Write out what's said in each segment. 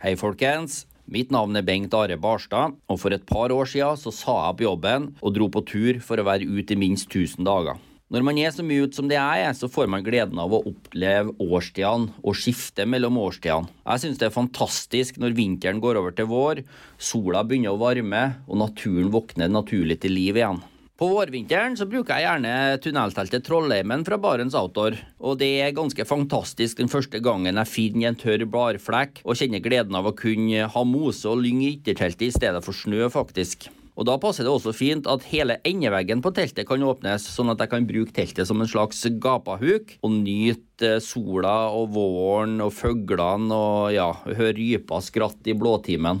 Hei, folkens. Mitt navn er Bengt Are Barstad, og for et par år siden så sa jeg opp jobben og dro på tur for å være ute i minst 1000 dager. Når man er så mye ute som det jeg er, så får man gleden av å oppleve årstidene og skifte mellom årstidene. Jeg synes det er fantastisk når vinteren går over til vår, sola begynner å varme og naturen våkner naturlig til liv igjen. På vårvinteren så bruker jeg gjerne tunnelteltet Trollheimen fra Barents Outdoor. Og det er ganske fantastisk den første gangen jeg finner en tørr bladflekk og kjenner gleden av å kunne ha mose og lyng i ytterteltet i stedet for snø, faktisk. Og Da passer det også fint at hele endeveggen på teltet kan åpnes, sånn at jeg kan bruke teltet som en slags gapahuk og nyte sola og våren og fuglene og ja, høre rypa skratt i blåtimen.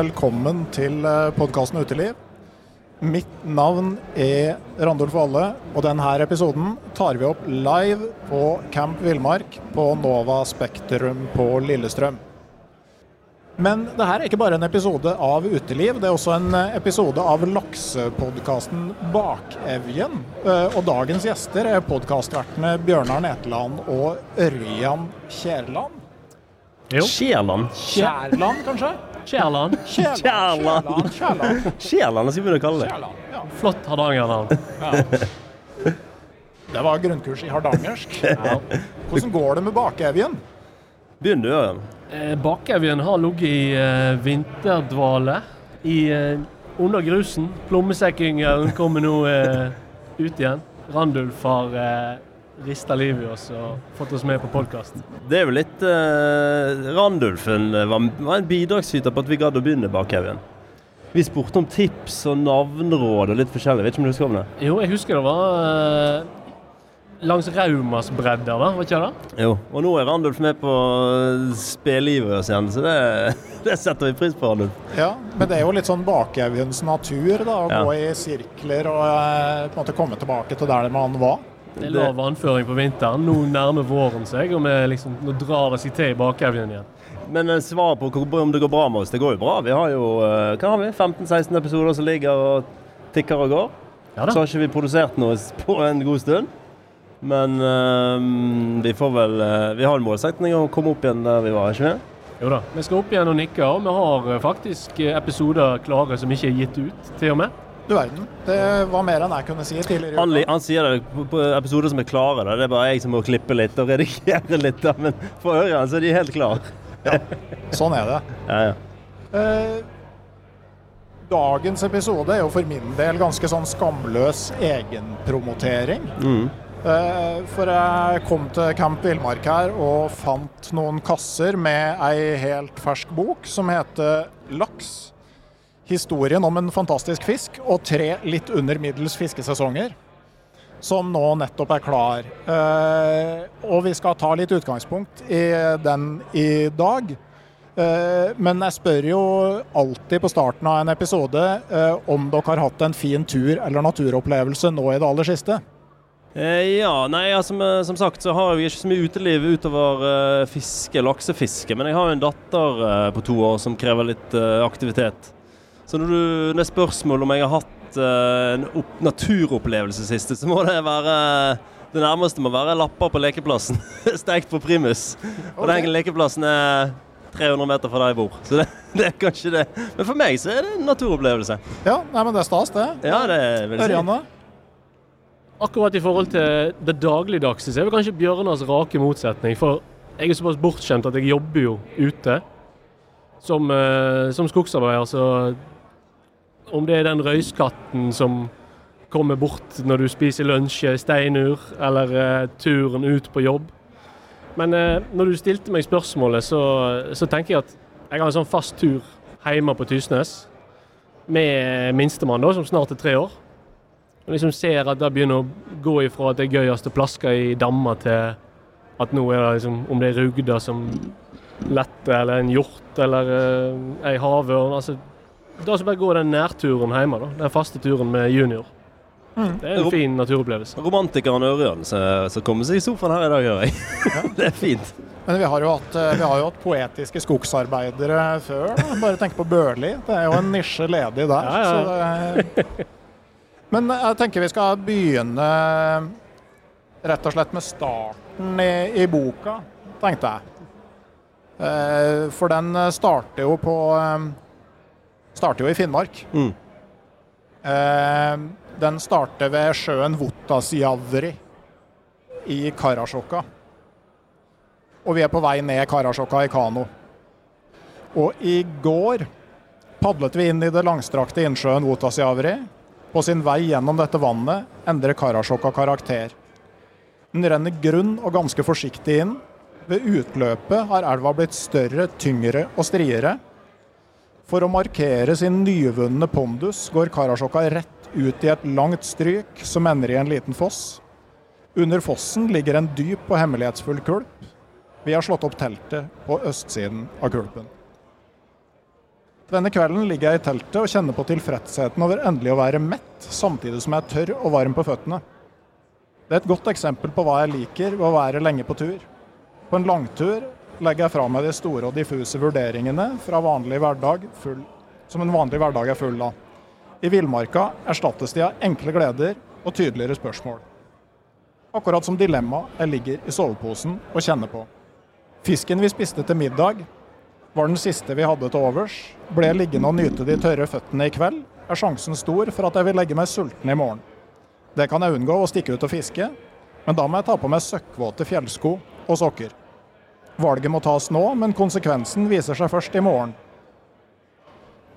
velkommen til podkasten Uteliv. Mitt navn er Randulf Valle, og denne episoden tar vi opp live på Camp Villmark på Nova Spektrum på Lillestrøm. Men det her er ikke bare en episode av uteliv, det er også en episode av laksepodkasten Bakevjen. Eh, Og dagens gjester er podkastvertene Bjørnar Neteland og Ørjan Kjærland. Jo. Kjærland. Kjærland, kanskje? Kjærland. Kjærland. Kjærland. Skal vi begynne å kalle det. Ja. Flott hardangernavn. Ja. Det var grunnkurs i hardangersk. Hvordan går det med bakevjen? Begynn du, Ørjan. Eh, Bakevjen har ligget i eh, vinterdvale i, eh, under grusen. Plommesekkingen kommer nå eh, ut igjen. Randulf har eh, rista livet i oss og fått oss med på podkast. Det er jo litt eh, Randulfen var, var en bidragsyter på at vi gadd å begynne Bakhaugen. Vi spurte om tips og navneråd og litt forskjellig. Vet ikke om du husker om det? Jo, jeg husker det var eh, langs Raumas bredder, da, var ikke det? Jo. Og nå er Randulf med på spillivet spe i oss igjen, så det, det setter vi pris på, Randulf. Ja, men det er jo litt sånn bakhaugens natur, da. Å Ja. gå i sirkler og eh, på en måte komme tilbake til der man var. Det er lav vannføring på vinteren. Nå nærmer våren seg, og liksom, nå drar det seg til i Bakevjen igjen. Men svar på om det går bra med oss, det går jo bra. Vi har jo eh, hva har vi? 15-16 episoder som ligger og tikker og går. Ja Så har ikke vi produsert noe på en god stund. Men eh, vi får vel eh, Vi har en målsetning å komme opp igjen der vi var, ikke vi? Jo da. Vi skal opp igjen og nikke, og vi har eh, faktisk eh, episoder klare som ikke er gitt ut, til og med. Du verden. Det var mer enn jeg kunne si tidligere. Han, han sier det på, på episoder som er klare. Da. Det er bare jeg som må klippe litt og redigere litt. Da. Men for Ørjan så er de helt klare. Sånn er det. Ja, ja. Eh, dagens episode er jo for min del ganske sånn skamløs egenpromotering. Mm. Eh, for jeg kom til Camp Villmark her og fant noen kasser med ei helt fersk bok som heter Laks. Historien om en fantastisk fisk og tre litt under middels fiskesesonger. Som nå nettopp er klar. Eh, og vi skal ta litt utgangspunkt i den i dag. Eh, men jeg spør jo alltid på starten av en episode eh, om dere har hatt en fin tur eller naturopplevelse nå i det aller siste. Ja, nei, ja, som, sagt så har jeg ikke så mye uteliv utover fiske, laksefiske. Men jeg har jo en datter på to år som krever litt aktivitet. Så når du, det er spørsmål om jeg har hatt uh, en opp, naturopplevelse siste, så må det være Det nærmeste må være lapper på lekeplassen. Stekt på primus. Og Ok. den lekeplassen er 300 meter fra der jeg bor. Så det, det er kanskje det. Men for meg så er det en naturopplevelse. Ja, nei, men det er stas, det. Ja, det vil jeg si. Akkurat i forhold til det dagligdagse, så er vel kanskje Bjørnars rake motsetning. For jeg er såpass bortskjemt at jeg jobber jo ute som, eh, som skogsarbeider. Så om det er den røyskatten som kommer bort når du spiser lunsj i steinur, eller eh, turen ut på jobb. Men eh, når du stilte meg spørsmålet, så, så tenker jeg at Jeg har en sånn fast tur hjemme på Tysnes med minstemann, da, som snart er tre år. Og liksom ser at det begynner å gå ifra at det er gøyest å plaske i dammer, til at nå er det liksom Om det er rugda som letter, eller en hjort, eller uh, ei havørn. Altså, da så bare gå den nærturen hjemme, da. Den faste turen med junior. Mm. Det er en fin naturopplevelse. Romantikeren Ørjan som kommer seg i sofaen her i dag, hører jeg. det er fint. Men vi har, hatt, eh, vi har, jo hatt, poetiske skogsarbeidere før. Da. Bare tenk på Børli. Det er jo en nisje ledig der. Ja, ja. Er... Men jeg tenker vi skal begynne rett og slett med starten i, i boka, tenkte jeg. Eh, for den starter jo på eh, Starter jo i Finnmark. Mm. Den starter ved sjøen Votasjavri i Karasjokka og vi er på vei ned Karasjokka i kano. Og i går padlet vi inn i det langstrakte innsjøen Votasjavri. På sin vei gjennom dette vannet endrer Karasjokka karakter. Den renner grunn og ganske forsiktig inn. Ved utløpet har elva blitt større, tyngre og striere. For å markere sin nyvunne pondus går Karasjokka rett ut i et langt stryk som ender i en liten foss. Under fossen ligger en dyp og hemmelighetsfull kulp, vi har slått opp teltet på østsiden av kulpen. Denne kvelden ligger jeg i teltet og kjenner på tilfredsheten over endelig å være mett, samtidig som jeg er tørr og varm på føttene. Det er et godt eksempel på hva jeg liker ved å være lenge på tur. På en langtur legger jeg fra meg de store og diffuse vurderingene fra vanlig hverdag full, som en vanlig hverdag er full av. I villmarka erstattes de av enkle gleder og tydeligere spørsmål. Akkurat som dilemmaet jeg ligger i soveposen og kjenner på. Fisken vi spiste til middag, var den siste vi hadde til overs. Ble jeg liggende og nyte de tørre føttene i kveld, er sjansen stor for at jeg vil legge meg sulten i morgen. Det kan jeg unngå å stikke ut og fiske, men da må jeg ta på meg søkkvåte fjellsko og sokker. Valget må tas nå, men konsekvensen viser seg først i morgen.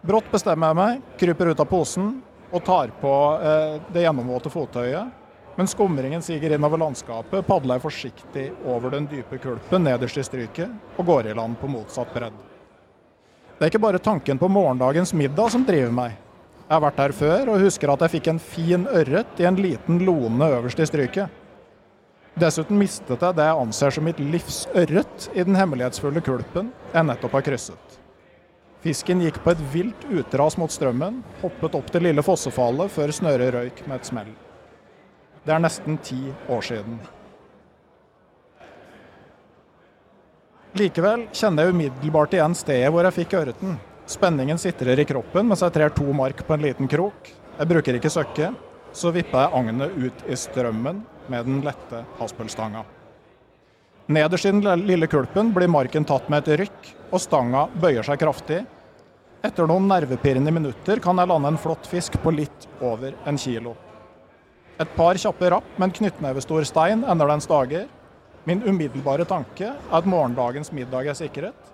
Brått bestemmer jeg meg, kryper ut av posen og tar på eh, det gjennomvåte fottøyet men skumringen siger innover landskapet, padler jeg forsiktig over den dype kulpen nederst i stryket og går i land på motsatt bredd. Det er ikke bare tanken på morgendagens middag som driver meg. Jeg har vært her før og husker at jeg fikk en fin ørret i en liten lone øverst i stryket. Dessuten mistet jeg det jeg anser som mitt livs ørret i den hemmelighetsfulle kulpen jeg nettopp har krysset. Fisken gikk på et vilt utras mot strømmen, hoppet opp til lille fossefallet før snøret røyk med et smell. Det er nesten ti år siden. Likevel kjenner jeg umiddelbart igjen stedet hvor jeg fikk ørreten. Spenningen sitrer i kroppen mens jeg trer to mark på en liten krok. Jeg bruker ikke søkke. Så vipper jeg agnet ut i strømmen med den lette haspelstanga. Nederst i den lille kulpen blir marken tatt med et rykk, og stanga bøyer seg kraftig. Etter noen nervepirrende minutter kan jeg lande en flott fisk på litt over en kilo. Et par kjappe rapp med en knyttnevestor stein ender dens dager. Min umiddelbare tanke er at morgendagens middag er sikret.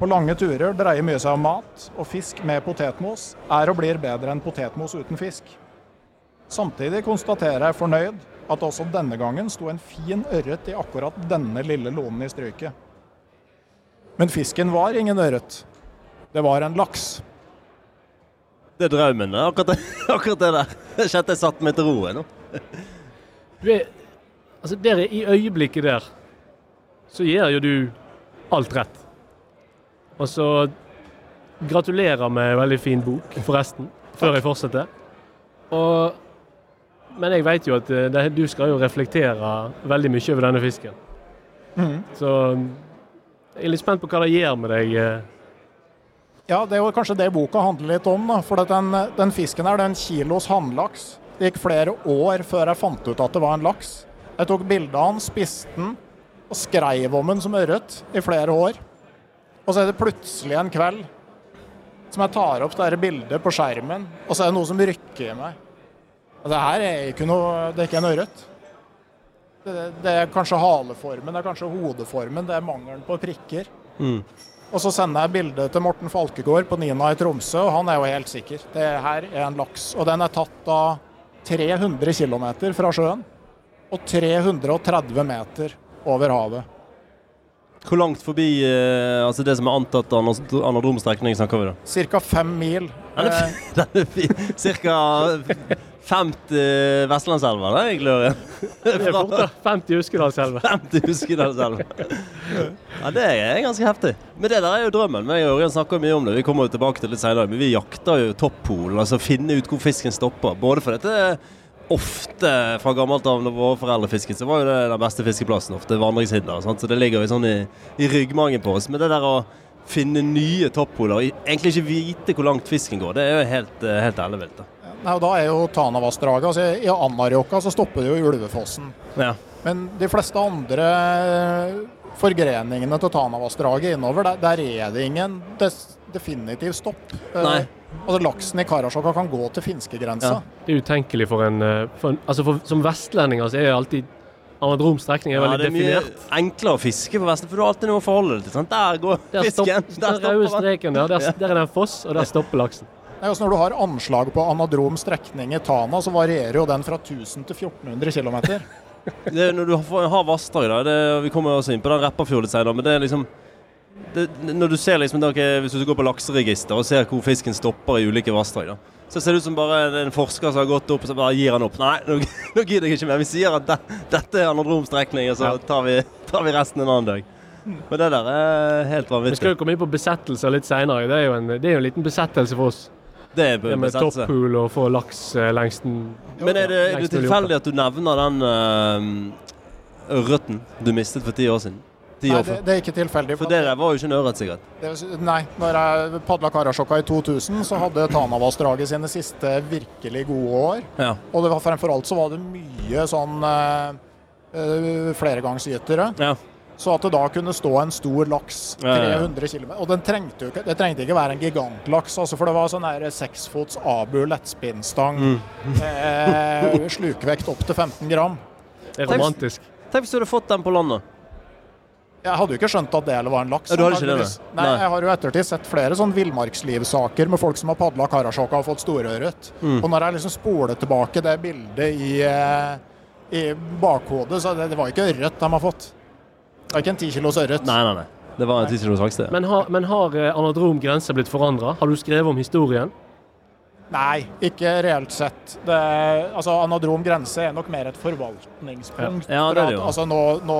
På lange turer dreier mye seg om mat, og fisk med potetmos er og blir bedre enn potetmos uten fisk. Samtidig konstaterer jeg fornøyd at også denne gangen sto en fin ørret i akkurat denne lille lånen i strøyket. Men fisken var ingen ørret. Det var en laks. Det er drømmen, akkurat det, akkurat det der. Jeg kjente jeg satte meg til ro nå. Er, altså der I øyeblikket der så gjør jo du alt rett. Og så gratulerer med en veldig fin bok, forresten, før jeg fortsetter. Og, men jeg vet jo at eh, det, du skal jo reflektere veldig mye over denne fisken. Mm. Så jeg er litt spent på hva det gjør med deg eh, ja, det er jo kanskje det boka handler litt om. Da. For den, den, fisken her, det er en kilos hannlaks. Det gikk flere år før jeg fant ut at det var en laks. Jeg tok bilde av den, spiste den og skrev om den som ørret i flere år. Og så er det plutselig en kveld som jeg tar opp det bildet på skjermen, og så er det noe som rykker i meg. Og det her er ikke noe Det er ikke en ørret. Det, det, er kanskje haleformen, det er kanskje hodeformen, det er mangelen på prikker. Mm. Og så sender jeg bilde til Morten Falkegård på Nina i Tromsø, og han er jo helt sikker. Det her er en laks. Og den er tatt av 300 km fra sjøen og 330 meter over havet. Hvor langt forbi eh, altså det som er antatt ana- anadrom strekning, snakker vi da? Ca. fem mil. Eh, Den er fin. Cirka 50 Vestlandselver, det, egentlig. Det er fort, da. 50 Uskedalselva. 50 Huskedalselver. Ja, det er ganske heftig. Men det der er jo drømmen. Vi og Ørjan snakker mye om det. Vi kommer jo tilbake til det litt senere. Men vi jakter jo toppolen, altså finne ut hvor fisken stopper. Både for dette Ofte fra gammelt av når våre foreldre fisket, så var jo det den beste fiskeplassen. Ofte vandringshinder. Sant? Så det ligger jo sånn i, i ryggmagen på oss. Men det der å finne nye toppoler, og egentlig ikke vite hvor langt fisken går, det er jo helt, eh, helt ellevilt. da. Ja, da er jo Tanavassdraget altså I Anárjohka så stopper det jo i Ulvefossen. Ja. Men de fleste andre forgreningene til Tanavassdraget innover, der, der er det ingen des, definitiv stopp. Eh, Nei. altså Laksen i Karasjokka kan gå til finskegrensa. Ja. Det er utenkelig for en, eh, for en altså for, Som vestlendinger så er jo alltid anadrom strekning er Ja, veldig det er mye definert. enklere å fiske på Vestlandet, for du har alltid noe å forholde deg til. Sant? Der går Der stopp- fisken. Der Den røde streken der, der, der er det en foss, og der stopper laksen. Nei, også når du har anslag på anadrom strekning i Tana, så varierer jo den fra 1000 til 1400 km. Det når du har, har vassdrag, da. Det, vi kommer også inn på den Repparfjordet senere, men det er liksom det, Når du ser liksom ok, Hvis du går på lakseregister og ser hvor fisken stopper i ulike vassdrag, så ser det ut som bare en forsker som har gått opp og så bare gir han opp. Nei, nå, nå gidder jeg ikke mer. Vi sier at det, dette er anadrom strekning, og så tar, vi, tar vi resten en annen dag. Men det der er helt vanvittig. Vi skal jo komme inn på besettelser litt seinere. Det en, det er jo en liten besettelse for oss. Det er Det med toppool og få laks eh, lengst Men er det, er det tilfeldig at du nevner den uh, ørreten du mistet for ti år siden? Ti Nei, det, det er ikke tilfeldig. For dere var jo ikke en ørret, sikkert. Det, nei, når jeg padla Karasjokka i 2000, så hadde Tanavassdraget sine siste virkelig gode år. Ja. Og det var fremfor alt så var det mye sånn øh, eh, flergangsgytere. ja. Så at det da kunne stå en stor laks Ja, ja, ja. 300 km Og den trengte jo ikke, det trengte ikke være en gigantlaks, altså, for det var sånn her seksfots Abu lettspinnstang. Mm. Eh, slukvekt opp til 15 gram. Det er romantisk. Tenk hvis du hadde fått den på landet. Jeg hadde jo ikke skjønt at det eller var en laks. Du har ikke det, nei. Nei, jeg har jo ettertid sett flere sånn villmarkslivsaker med folk som har padla Karasjok og fått storørret. Mm. Og når jeg liksom spoler tilbake det bildet i, eh, i bakhodet, så det, det var ikke ørret de har fått. Det var ikke en ti kilos ørret. Nei, nei, nei. Det var en ti kilos det. Men har, men har eh, anadrom grense blitt forandra? Har du skrevet om historien? Nei, ikke reelt sett. Det, altså, anadrom grense er nok mer et forvaltningspunkt. Ja. Ja, det er det jo. Altså, nå, nå,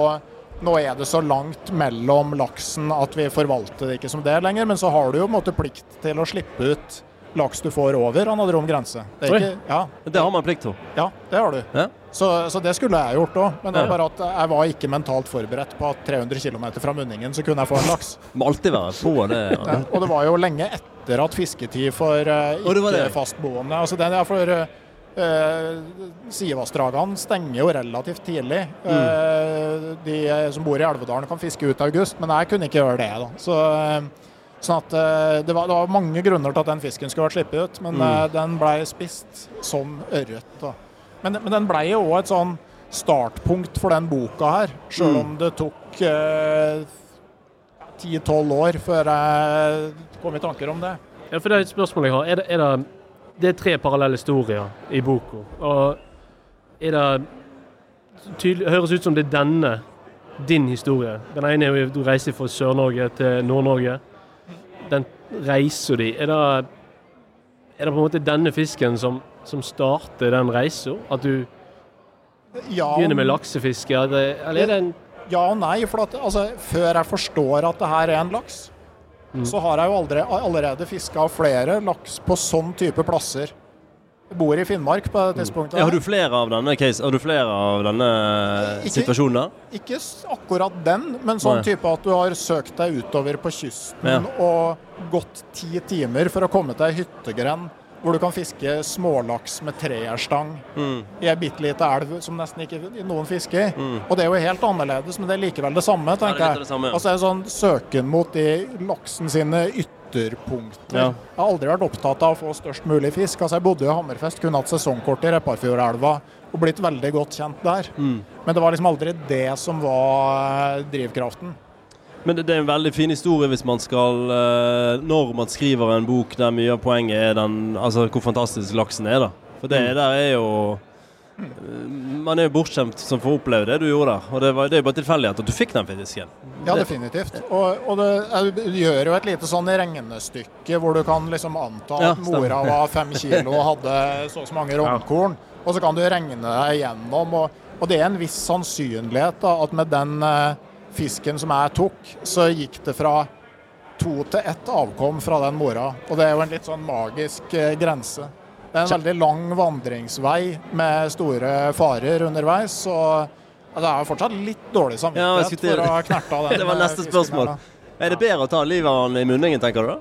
nå er det så langt mellom laksen at vi forvalter det ikke som det lenger, men så har du jo på en måte plikt til å slippe ut laks du får over anadrom grense. Det ikke, ja, Det har man plikt til. ja, det har du. Ja. Så, så det skulle jeg gjort òg, men det er bare at jeg var ikke mentalt forberedt på at 300 km fra munningen så kunne jeg få en laks. Må alltid være på det. Ja, og det var jo lenge etter at fisketid for uh, ikke-fastboende altså den er for uh, Sivassdragene stenger jo relativt tidlig. Mm. Eh, de som bor i Elvedalen kan fiske ut i august, men jeg kunne ikke gjøre det. da. Så, eh, sånn at eh, det, var, det var mange grunner til at den fisken skulle vært sluppet ut, men Mm. eh, den ble spist som ørret. Men, men den ble jo òg et sånn startpunkt for den boka her, sjøl Mm. om det tok eh, 10-12 år før jeg kom i tanker om det. Ja, for det er et spørsmål jeg har. Er det, er det, det er tre parallelle historier i boka. Og er det tydelig, høres ut som det er denne, din historie. Den ene er jo du reiser fra Sør-Norge til Nord-Norge. Den reisa di, er det, er det på en måte denne fisken som, som starter den reisa? At du Ja, begynner med laksefiske? er Eller er det en ja og nei. For at, altså, før jeg forstår at det her er en laks, Mm. så har jeg jo aldri, allerede fiska flere laks på sånn type plasser. Jeg bor i Finnmark på det tidspunktet. Mm. Har du flere av denne case? Har du flere av denne Ikke- situasjonen? der? Ikke akkurat den, men sånn Nei. type at du har søkt deg utover på kysten Ja. og gått ti timer for å komme til ei hyttegrend hvor du kan fiske smålaks med treerstang Mm. i ei bitte lita elv som nesten ikke noen fisker. Mm. Og det er jo helt annerledes, men det er likevel det samme, det er tenker jeg. det samme, ja. Altså det er sånn søken mot de laksen sine ytterpunkter. Ja. Jeg har aldri vært opptatt av å få størst mulig fisk. Altså Jeg bodde jo i Hammerfest, kunne hatt sesongkort i Repparfjordelva og blitt veldig godt kjent der. Mm. Men det var liksom aldri det som var eh, drivkraften. Men det det er en veldig fin historie hvis man skal eh, Når man skriver en bok der mye av poenget er den Altså hvor fantastisk laksen er, da. For det Mm. der er jo Man er jo bortskjemt som får oppleve det du gjorde der. Og det, var, det er jo bare tilfeldighet at du fikk den fisken. Ja, definitivt. Og, og det, du gjør jo et lite sånn regnestykke hvor du kan liksom anta Ja, at mora var fem kilo og hadde så og så mange rognkorn. Og så kan du regne deg igjennom. Og, og det er en viss sannsynlighet da, at med den eh, fisken som jeg tok, så gikk det fra to til ett avkom fra den mora. Og det er jo en litt sånn magisk eh, grense. Det er en veldig lang vandringsvei med store farer underveis. Så det er jo fortsatt litt dårlig samvittighet ja, for å ha knerta den. Det var eh, neste spørsmål. her. Er det bedre å ta livet av han i munningen, tenker du da?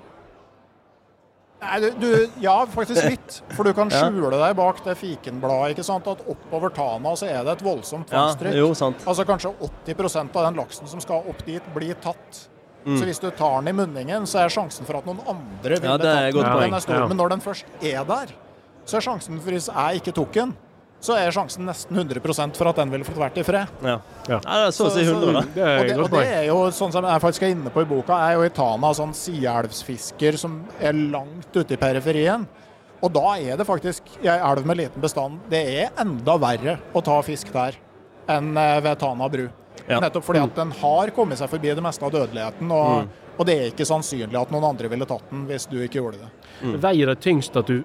Nei, du, du, ja, faktisk litt. For du kan skjule deg bak det fikenbladet. ikke sant? At oppover Tana så er det et voldsomt Ja, jo, sant. Altså Kanskje 80% av den laksen som skal opp dit, blir tatt. Mm. Så hvis du tar den i munningen, så er sjansen for at noen andre vil Ja, det er tatt godt den, poeng. er stor. Ja. Men når den først er der, så er sjansen for hvis jeg ikke tok den, så er sjansen nesten 100% for at den ville fått vært i fred. Ja. Ja. ja det er så å si Så- så- 100, da. Det er Og det, og det er jo sånn som jeg faktisk er inne på i boka, er jo i Tana sånn sideelvsfisker som er langt ute i periferien. Og da er det faktisk i ei elv med liten bestand det er enda verre å ta fisk der enn eh, ved Tana bru. Ja. Nettopp fordi at den har kommet seg forbi det meste av dødeligheten, og, og det er ikke sannsynlig at noen andre ville tatt den hvis du ikke gjorde det. Veier det tyngst at du,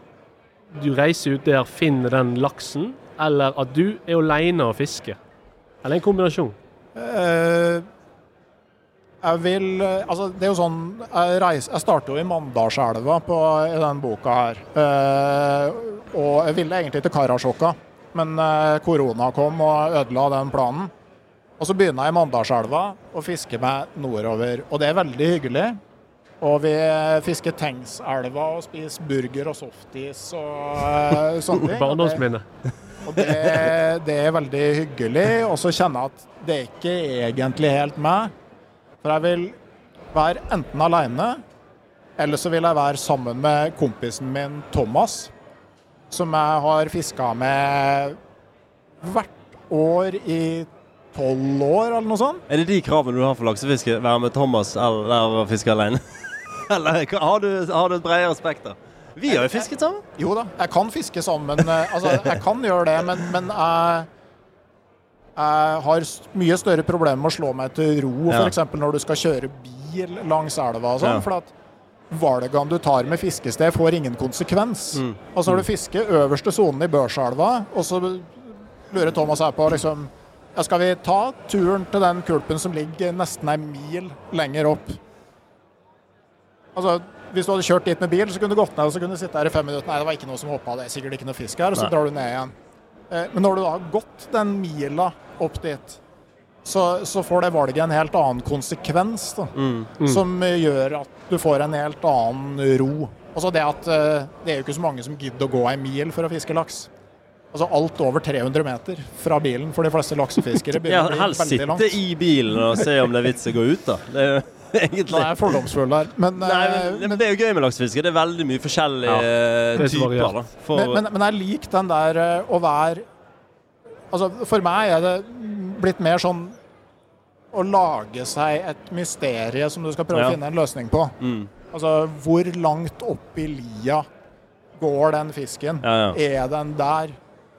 du reiser ut der, finner den laksen, eller at du er alene og fisker? Eller en kombinasjon? Eh, jeg vil eh, Altså, det er jo sånn Jeg, reiser, jeg starter jo i Mandalselva på- i den boka her. Eh, og jeg ville egentlig til Karasjokka, men eh, korona kom og ødela den planen. Og så begynner jeg i Mandalselva og fisker meg nordover. Og det er veldig hyggelig. Og vi fisker Tengselva og spiser burger og softis og eh, sånne ting. Barndomsminne. Og det, det er veldig hyggelig. Og så kjenner jeg at det er ikke egentlig helt meg. For jeg vil være enten alene, eller så vil jeg være sammen med kompisen min Thomas, som jeg har fiska med hvert år i tolv år, eller noe sånt. Er det de kravene du har for laksefiske? Være med Thomas eller fiske alene? eller har du, har du et bredere spekter? Vi har jo fisket sammen. Jo da, jeg kan fiske sammen. eh, Altså, jeg kan gjøre det, men, men jeg, jeg har mye større problemer med å slå meg til ro, Ja. f.eks. når du skal kjøre bil langs elva og sånn. Ja. For at valgene du tar med fiskested, får ingen konsekvens. Mm. Altså når du fisker øverste sonen i Børselva, og så lurer Thomas her på liksom ja, Skal vi ta turen til den kulpen som ligger nesten ei mil lenger opp? Altså, Hvis du hadde kjørt dit med bil, så kunne du gått ned og så kunne du sitte her i fem minutter. Nei, det var ikke noe som hoppa, det er sikkert ikke noe fisk her. Og så Nei. drar du ned igjen. Eh, Men når du da har gått den mila opp dit, så, så får det valget en helt annen konsekvens. Da, Mm. Som eh, gjør at du får en helt annen ro. Altså det at eh, det er jo ikke så mange som gidder å gå ei mil for å fiske laks. Altså alt over 300 meter fra bilen for de fleste laksefiskere Ja, helst sitte i bilen og se om det er vits å gå ut, da. Det er jo egentlig Nei, jeg fordomsfull der. Men, Nei, eh, men, men det er jo gøy med laksefiske. Det er veldig mye forskjellige Ja, er typer. Da. For, Men, men, jeg liker den der eh, å være Altså, for meg er det blitt mer sånn å lage seg et mysterie som du skal prøve Ja. å finne en løsning på. mm, Altså, hvor langt opp i lia går den fisken? ja. Er den der?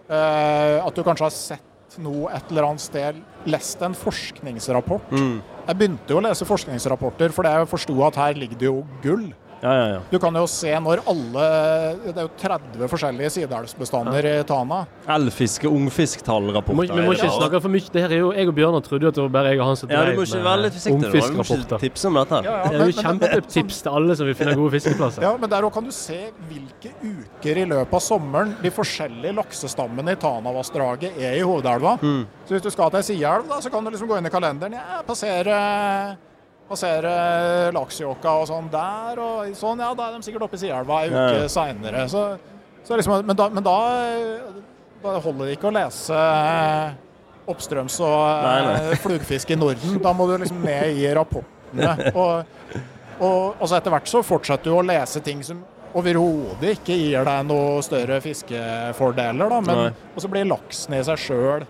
Uh, at du kanskje har sett noe et eller annet sted, lest en forskningsrapport. Mm, Jeg begynte jo å lese forskningsrapporter fordi jeg forsto at her ligger det jo gull. Ja, ja, ja. Du kan jo se når alle Det er jo 30 forskjellige sideelvsbestander i Tana. Elfiske, ungfisktallrapporter. vi må ikke snakke for mye. Det her er jo, Jeg og Bjørnar trodde jo at det var bare jeg og han som Ja, du drev ikke ungfiskrapporter. tipse om dette. Det er jo kjempetips til alle som vil finne gode fiskeplasser. Ja, men der òg kan du se hvilke uker i løpet av sommeren de forskjellige laksestammene i Tanavassdraget er i hovedelva. Mm. Så hvis du skal til ei sideelv, da, så kan du liksom gå inn i kalenderen. Ja, passere Passere Laksjåka og sånn der, og sånn. Ja, da er de sikkert oppe i Sielva ei uke ja. seinere. Så, så liksom, men da, men da, da holder det ikke å lese oppstrøms og Nei, nei. eh, flugfisk i Norden. Da må du liksom ned i rapportene. Og, og, og så etter hvert så fortsetter du å lese ting som overhodet ikke gir deg noe større fiskefordeler, da. Men, og så blir laksen i seg sjøl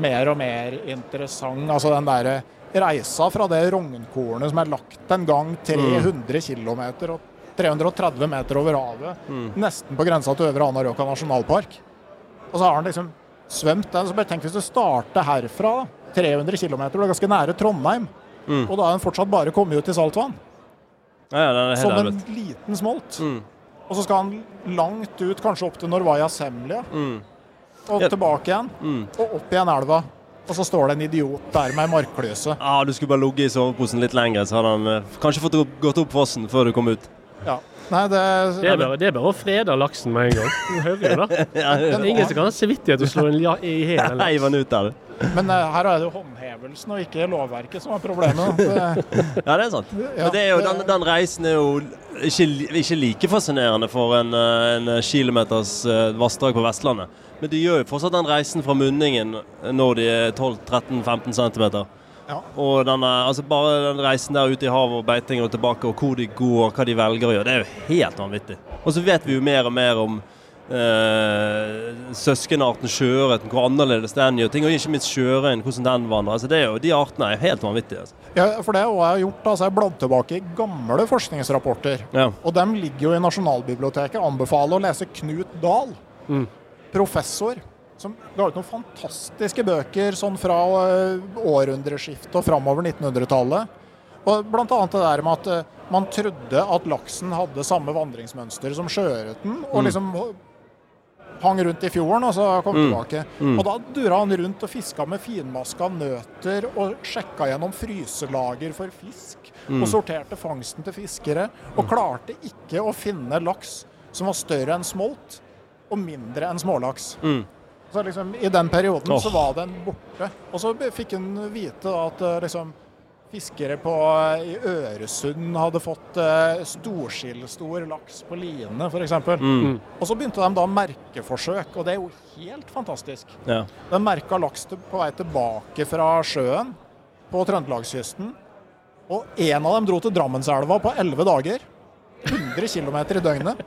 mer og mer interessant. Altså den derre reisa fra det rognkornet som er lagt en gang 300 km og 330 meter over havet, Mm. nesten på grensa til Øvre Anárjohka nasjonalpark. Og så har han liksom svømt den. Så bare tenk hvis du starter herfra, da, 300 km, du er ganske nære Trondheim. Mm. Og da er den fortsatt bare kommet ut i saltvann. Ja, ja, Som en jævlig. liten smolt. Mm. Og så skal han langt ut, kanskje opp til Norvaya Semlia, Mm. og Ja. tilbake igjen. Mm. Og opp igjen elva. Og så står det en idiot der med ei markklyse. Ja, du skulle bare ligget i soveposen litt lenger, så hadde han eh, kanskje fått gått opp fossen før du kom ut. Ja. Nei, det, Det er bare, det er bare å frede laksen med en gang. Du hører jo det. Ja, Det er ingen som kan ha samvittighet til å slå en ja i hælen. Men uh, her er det jo håndhevelsen og ikke lovverket som er problemet. Det, Ja, det er sant. ja, Men det er jo, den, den reisen er jo ikke, ikke like fascinerende for en, eh, en kilometers eh, vassdrag på Vestlandet. Men de gjør jo fortsatt den reisen fra munningen når de er 12-13-15 cm. Ja. Og den, er- altså bare den reisen der ute i havet og beiting og tilbake, og hvor de går, hva de velger å gjøre, det er jo helt vanvittig. Og så vet vi jo mer og mer om eh, søskenarten sjøørreten, hvor annerledes den gjør ting, og ikke minst sjørein, hvordan den vandrer. Altså, det er jo, de artene er helt vanvittige. Altså. Ja, for det jeg har gjort. Altså, jeg bladd tilbake i gamle forskningsrapporter. Ja. Og dem ligger jo i Nasjonalbiblioteket. Anbefaler å lese Knut Dahl, Mm. professor, som ga ut noen fantastiske bøker sånn fra øh, århundreskiftet og framover 1900-tallet. Og annet det der med at øh, man trodde at laksen hadde samme vandringsmønster som sjøørreten, og Mm. liksom hang rundt i fjorden og så kom Mm. tilbake. Mm. Og da dura han rundt og fiska med finmaska nøter og sjekka gjennom fryselager for fisk. Mm. Og sorterte fangsten til fiskere. Og klarte ikke å finne laks som var større enn smolt og mindre enn smålaks. Mm. Så liksom, I den perioden oh. så var den borte. Og så fikk hun vite at eh, liksom, fiskere på, i Øresund hadde fått eh, storskillstor laks på line, f.eks. Mm. Og så begynte de da merkeforsøk, og det er jo helt fantastisk. Ja. De merka laks på vei tilbake fra sjøen på Trøndelagskysten. Og en av dem dro til Drammenselva på 11 dager. 100 km i døgnet.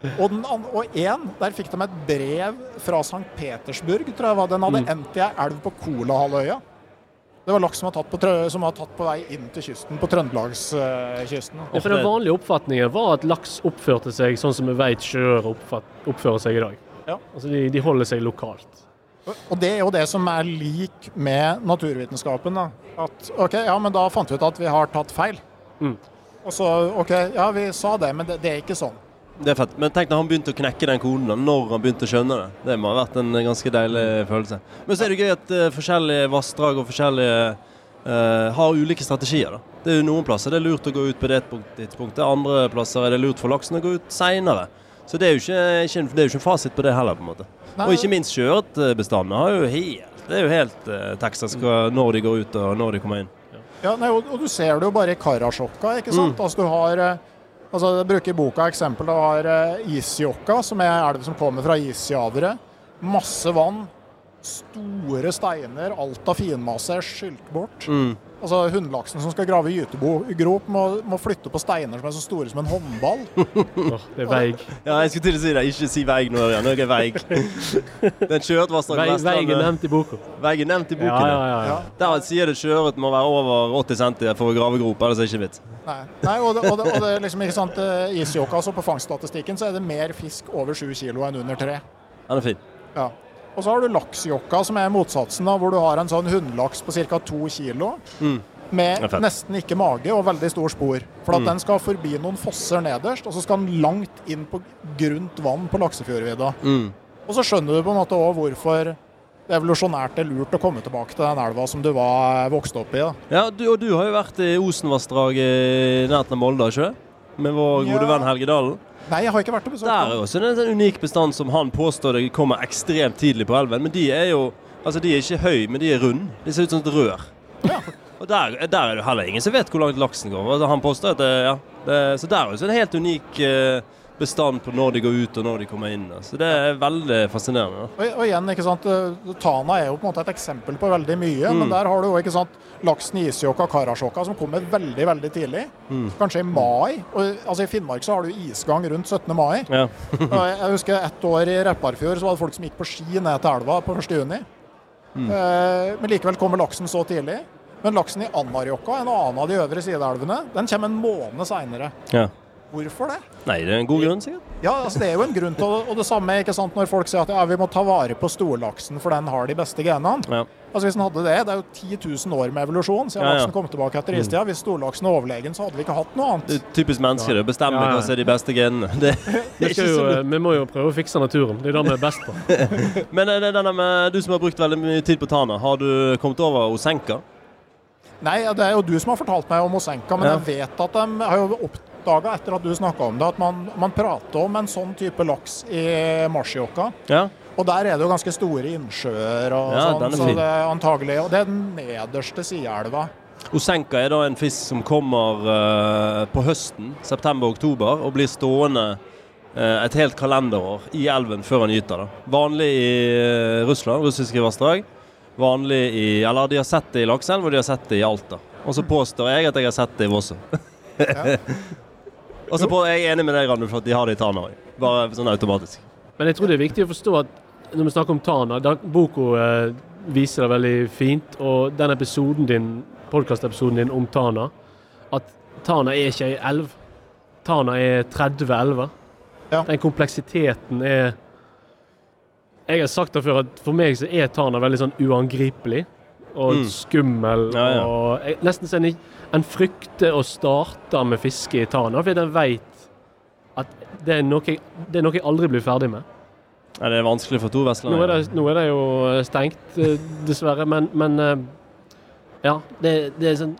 Og, den, og en, der fikk de et brev fra St. Petersburg, tror jeg var. Den hadde endt i ei elv på Kolahalvøya. Det var laks som var tatt på, som var tatt på vei inn til kysten, på Trøndelagskysten. Ja, for Den vanlige oppfatningen var at laks oppførte seg sånn som vi vet sjøer oppfører seg i dag. Ja. Altså de, de holder seg lokalt. Og det er jo det som er lik med naturvitenskapen. Da. At OK, ja, men da fant vi ut at vi har tatt feil. Mm. Og så OK, ja, vi sa det, men det, det er ikke sånn. Det er fett. Men tenk når han begynte å knekke den koden, når han begynte å skjønne det. Det må ha vært en ganske deilig følelse. Men så er det gøy at uh, forskjellige vassdrag og forskjellige uh, har ulike strategier. da. Det er jo Noen plasser det er lurt å gå ut på det tidspunktet, andre plasser er det lurt for laksen å gå ut seinere. Så det er, jo ikke, ikke, det er jo ikke en fasit på det heller, på en måte. Og ikke minst sjøørretbestandene har jo helt Det er jo helt uh, Texas når de går ut og når de kommer inn. Ja, nei, og, og du ser det jo bare i Karasjokka, ikke sant. Mm. Altså du har eh, Altså, Jeg bruker boka eksempel. Du har eh, Isjokka, som er elv som kommer fra isjavere. Masse vann. Store steiner. Alt av finmasse er skylt bort. Mm. Altså Hunnlaksen som skal grave gytegrop, må, må flytte på steiner som er så store som en håndball. oh, det er veig. Ja, jeg skulle til å si det. Ikke si veig nå, Ørjan. Nå er veig. Den sjøørretvassdraget Veig, Vestlandet- Veig er nevnt i boka. Veig er nevnt i boken. ja, ja. ja. ja. Der sier det sjøørret må være over 80 cm for å grave grop, ellers er det ikke vits. Nei, Nei og, det, og, det, og det er liksom ikke sant eh, Isjokka, så på fangststatistikken så er det mer fisk over 7 kilo enn under 3. Den er fin. Ja. Og så har du laksjokka, som er motsatsen, da, hvor du har en sånn hunnlaks på ca. 2 kilo. Mm. Med nesten ikke mage og veldig stor spor. For at Mm. den skal forbi noen fosser nederst, og så skal den langt inn på grunt vann på Laksefjordvidda. Mm. Og så skjønner du på en måte òg hvorfor det evolusjonært er lurt å komme tilbake til den elva som du var vokst opp i. da. Ja, du, og du har jo vært i Osenvassdraget i nærheten av Molde, ikke? Med vår gode Ja. venn Helge Dalen. Nei, jeg har ikke vært og besøkt Der er jo også en sånn unik bestand som han påstår det kommer ekstremt tidlig på elven. Men de er jo Altså, de er ikke høy, men de er rund. De ser ut som et rør. Ja. Og der, der er det heller ingen som vet hvor langt laksen går. Altså, han påstår at det, ja, det, Så der er jo også en helt unik eh, bestand på når de går ut og når de kommer inn. Så det er veldig fascinerende. Og, og igjen, ikke sant, eh, Tana er jo på en måte et eksempel på veldig mye, Mm. men der har du jo ikke sant, laksen i Isjokka og Karasjokka som kommer veldig veldig tidlig. Mm. Kanskje i mai. Og, altså I Finnmark så har du isgang rundt 17. mai. Ja. Jeg husker ett år i Repparfjord så var det folk som gikk på ski ned til elva på 1. juni. Mm. Eh, men likevel kommer laksen så tidlig. Men laksen i Anarjokka, en annen av de øvre sideelvene, den kommer en måned seinere. ja. Hvorfor det? Nei, det er en god grunn, sikkert. Ja, altså det er jo en grunn til. Og det samme ikke sant, når folk sier at ja, vi må ta vare på storlaksen, for den har de beste genene. Ja. Altså Hvis den hadde det, det er jo 10 000 år med evolusjon siden Ja, ja. laksen kom tilbake etter istida. Hvis storlaksen er overlegen, så hadde vi ikke hatt noe Det annet. er typisk mennesker å bestemme Ja, ja. hva som er de beste genene. Det, det er jo, så eh, vi må jo prøve å fikse naturen. Det er det vi er best på. Men er det- denne med, du som har brukt veldig mye tid på Tana, har du kommet over Osenka? Nei, det er jo du som har fortalt meg om Osenka, men Ja. jeg vet at de har jo oppdaga etter at du snakka om det, at man, man prater om en sånn type laks i Marsjokka. Ja. Og der er det jo ganske store innsjøer og Ja, sånn, så det er antagelig Og det er den nederste sideelva. Osenka er da en fisk som kommer uh, på høsten, september-oktober, og blir stående uh, et helt kalenderår i elven før han gyter. da. Vanlig i uh, Russland, russiske vassdrag. Vanlig i Eller de har sett det i Lakselv, og de har sett det i Alta. Og så påstår jeg at jeg har sett det i Vosse. og så er jeg enig med deg, Randulf, at de har det i Tana òg. Bare sånn automatisk. Men jeg tror det er viktig å forstå at når vi snakker om Tana da, Boko eh, viser det veldig fint, og den episoden din, podkastepisoden din om Tana, at Tana er ikke ei elv. Tana er 30 elver. Ja. Den kompleksiteten er Jeg har sagt det før at for meg så er Tana veldig sånn uangripelig og Mm. skummel. Ja, ja. og jeg, Nesten så en, en frykter å starte med fiske i Tana, fordi en vet at det er, noe jeg, det er noe jeg aldri blir ferdig med. Ja, det er vanskelig for to er vestlendinger. Nå, nå er det jo stengt, eh, dessverre, men, men eh, ja. Det, det er sånn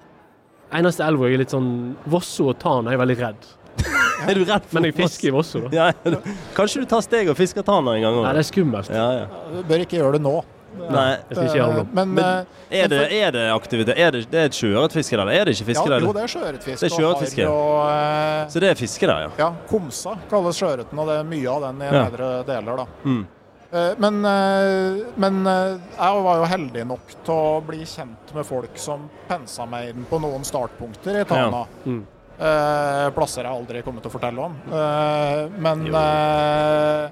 Eneste elva jeg er litt sånn Vosso og Tana er jeg veldig redd. Er du redd for Men jeg fisker i Vosso, da. Ja, ja. Kanskje du tar steget og fisker Tana en gang Nei, òg? det er skummelt. Ja, ja. Du bør ikke gjøre det nå. Nei. Jeg ikke det. Men, Men eh, Er det, er det aktivitet? Er det, det er et sjøørretfiske der? Er det ikke fiske ja, der? jo, det er sjøørretfiske. Det er sjøørretfiske. og eh, Så det er fiske der, ja. Ja, Komsa kalles sjøørreten, og det er mye av den i Ja. nedre deler. da. Mm. Eh, Men, eh, men eh, jeg var jo heldig nok til å bli kjent med folk som pensa meg inn på noen startpunkter i Tana. Mm. Eh, plasser jeg aldri kommer til å fortelle om. Eh, men eh,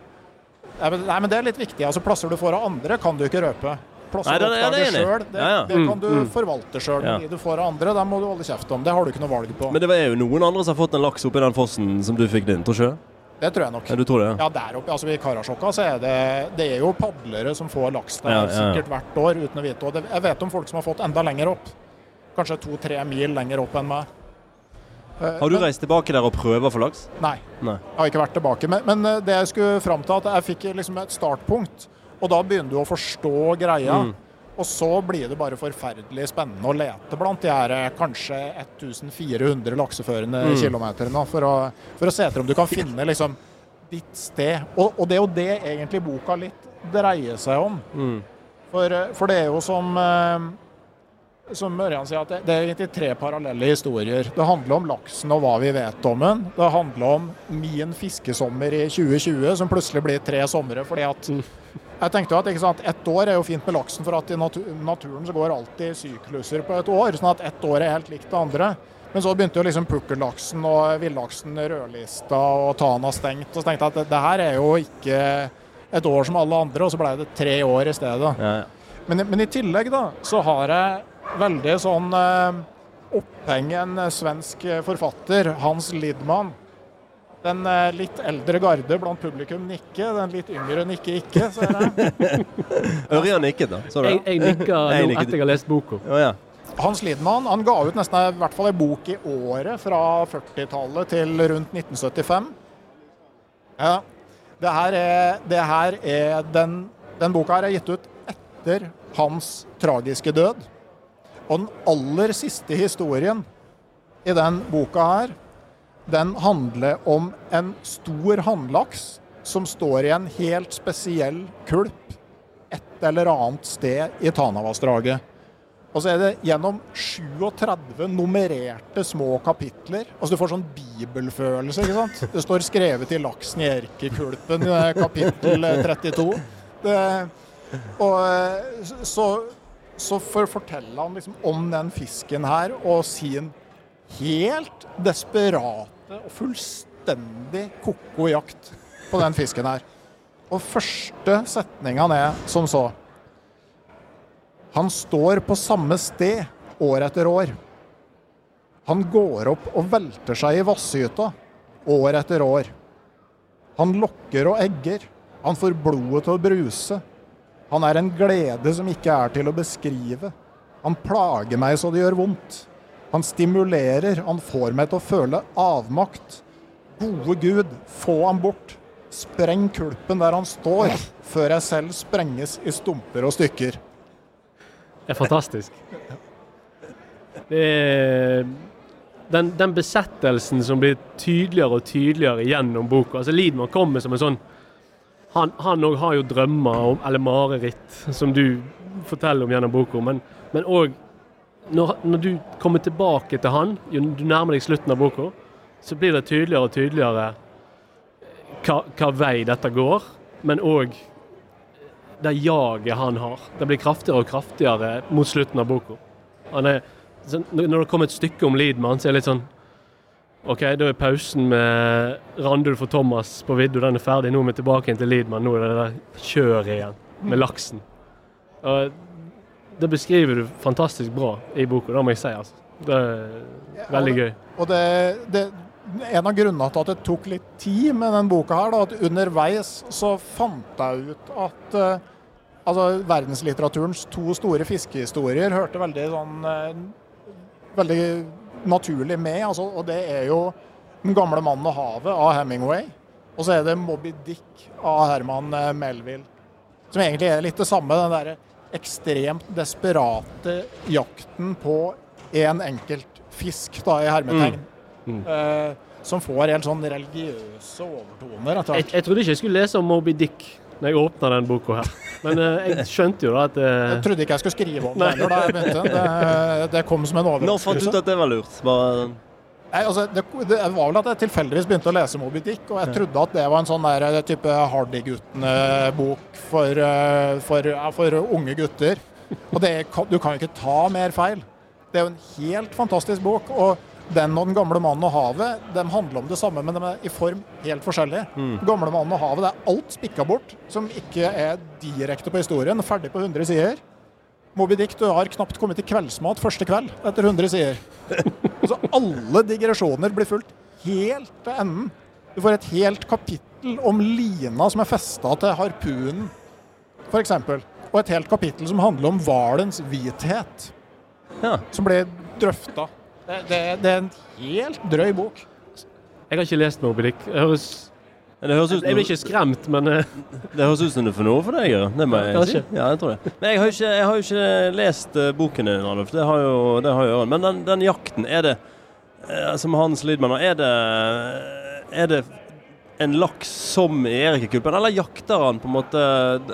nei, men- det er litt viktig. altså Plasser du får av andre, kan du ikke røpe. Plasser du det- er oppdager sjøl, det, Ja, ja. det kan Mm, du mm. forvalte sjøl. Ja. De du får av andre, dem må du holde kjeft om. Det har du ikke noe valg på. Men det er jo noen andre som har fått en laks oppi den fossen som du fikk din, tror ikke du? det tror jeg nok. Ja, du tror det? Ja. Ja, der oppe, altså I Karasjokka så er det, det er jo padlere som får laks der Ja, ja, ja. sikkert hvert år uten å vite. Og det, jeg vet om folk som har fått enda lenger opp. Kanskje to-tre mil lenger opp enn meg. Eh, Har du reist tilbake der og prøver for laks? Nei, Nei. jeg har ikke vært tilbake. Men, men eh, det jeg skulle fram til, at jeg fikk liksom et startpunkt. Og da begynner du å forstå greia. Mm. Og så blir det bare forferdelig spennende å lete blant de her eh, kanskje 1400 lakseførende Mm. kilometerne for, for å se etter om du kan finne liksom ditt sted. Og, og det er jo det egentlig boka litt dreier seg om. Mm. For, for det er jo som som Ørjan sier, at det, er egentlig tre parallelle historier. Det handler om laksen og hva vi vet om den. Det handler om min fiskesommer i 2020, som plutselig blir tre somre. fordi at jeg tenkte jo at ikke sant, Ett år er jo fint med laksen, for at i natu naturen så går alltid sykluser på et år. Sånn at ett år er helt likt det andre. Men så begynte jo liksom pukkellaksen og villaksen rødlista og Tana stengt. Og så tenkte jeg at det, det her er jo ikke et år som alle andre, og så ble det tre år i stedet. Ja, ja. Men, men i tillegg da, så har jeg veldig sånn eh, oppheng en eh, svensk eh, forfatter, Hans Lidman. Den litt eldre garde blant publikum nikker, den litt yngre nikker ikke, ser jeg. Ørjan nikket, da. Så Jeg, jeg nikker nå etter jeg har lest boka. Oh, ja. Hans Lidman han ga ut nesten i hvert fall en bok i året fra 40-tallet til rundt 1975. Ja, det her er, det her er den, den boka her er gitt ut etter hans tragiske død. Og den aller siste historien i den boka her, den handler om en stor hannlaks som står i en helt spesiell kulp et eller annet sted i Tanavassdraget. Og så er det gjennom 37 nummererte små kapitler. Altså Du får sånn bibelfølelse, ikke sant? Det står skrevet i laksen i Erkekulpen, kapittel 32. Det, og eh, så, så for, forteller han liksom om den fisken her og sin helt desperate og fullstendig ko-ko jakt på den fisken her. Og første setninga er som så. Han står på samme sted år etter år. Han går opp og velter seg i vassgyta år etter år. Han lokker og egger. Han får blodet til å bruse. Han er en glede som ikke er til å beskrive. Han plager meg så det gjør vondt. Han stimulerer, han får meg til å føle avmakt. Gode Gud, få ham bort. Spreng kulpen der han står, før jeg selv sprenges i stumper og stykker. Det er fantastisk. Det er den, den besettelsen som blir tydeligere og tydeligere gjennom boka. Altså Liedman kommer som en sånn Han òg har jo drømmer om, eller mareritt, som du forteller om gjennom boka. Men òg når, når, du kommer tilbake til han, du nærmer deg slutten av boka, så blir det tydeligere og tydeligere hva, hva vei dette går. Men òg det jaget han har. Det blir kraftigere og kraftigere mot slutten av boka. Når det kommer et stykke om Liedmann, så er det litt sånn OK, da er pausen med Randulf og Thomas på vidda, den er ferdig. Nå er vi tilbake til Liedmann. Nå er det der kjøret igjen, med laksen. Og det beskriver du fantastisk bra i boka, det må jeg si. altså. Det er veldig gøy. Og det, det, En av grunnene til at det tok litt tid med den boka, her, da, at underveis så fant jeg ut at uh, altså, verdenslitteraturens to store fiskehistorier hørte veldig sånn uh, veldig naturlig med. Altså, og det er jo 'Den gamle mannen og havet' av Hemingway. Og så er det 'Moby Dick' av Herman eh, Melville. Som egentlig er litt det samme. den der ekstremt desperate jakten på én en enkelt fisk, da, i hermetegn. Mm. Mm. Eh, som får helt sånn religiøse overtoner. Jeg, jeg, trodde ikke jeg skulle lese om Moby Dick når jeg åpna den boka her. Men eh, jeg skjønte jo da at eh... Jeg trodde ikke jeg skulle skrive om det heller da jeg begynte. Det, det kom som en overraskelse. Når fant du ut at det var lurt? Bare Nei, altså, det, det, var vel at jeg tilfeldigvis begynte å lese Moby Dick, og jeg trodde at det var en sånn der, eh, type Hardy-guttene-bok for, eh, for, for, unge gutter. Og det, du kan jo ikke ta mer feil. Det er jo en helt fantastisk bok. og den og Den gamle mannen og havet de handler om det samme, men de er i form helt forskjellig. Mm. Gamle mannen og havet, det er alt spikka bort som ikke er direkte på historien. Ferdig på 100 sider. Moby Dick, du har knapt kommet til kveldsmat første kveld etter 100 sider. Så alle digresjoner blir fulgt helt til enden. Du får et helt kapittel om lina som er festa til harpunen, f.eks. Og et helt kapittel som handler om hvalens hvithet, ja. som blir drøfta. Det, det, det, er en helt drøy bok. Jeg har ikke lest Moby Dick. Det høres jeg blir ikke skremt, men uh... Det høres ut som det er for noe for deg? Ja. Det må jeg si. Ja, jeg tror det. Men jeg har jo ikke, har jo ikke lest uh, boken din, Adolf. Det har jo, det har jo Men den, den jakten, er det uh, Som Hans Lidman, er det, er det en laks som i Erikekulpen, eller jakter han på en måte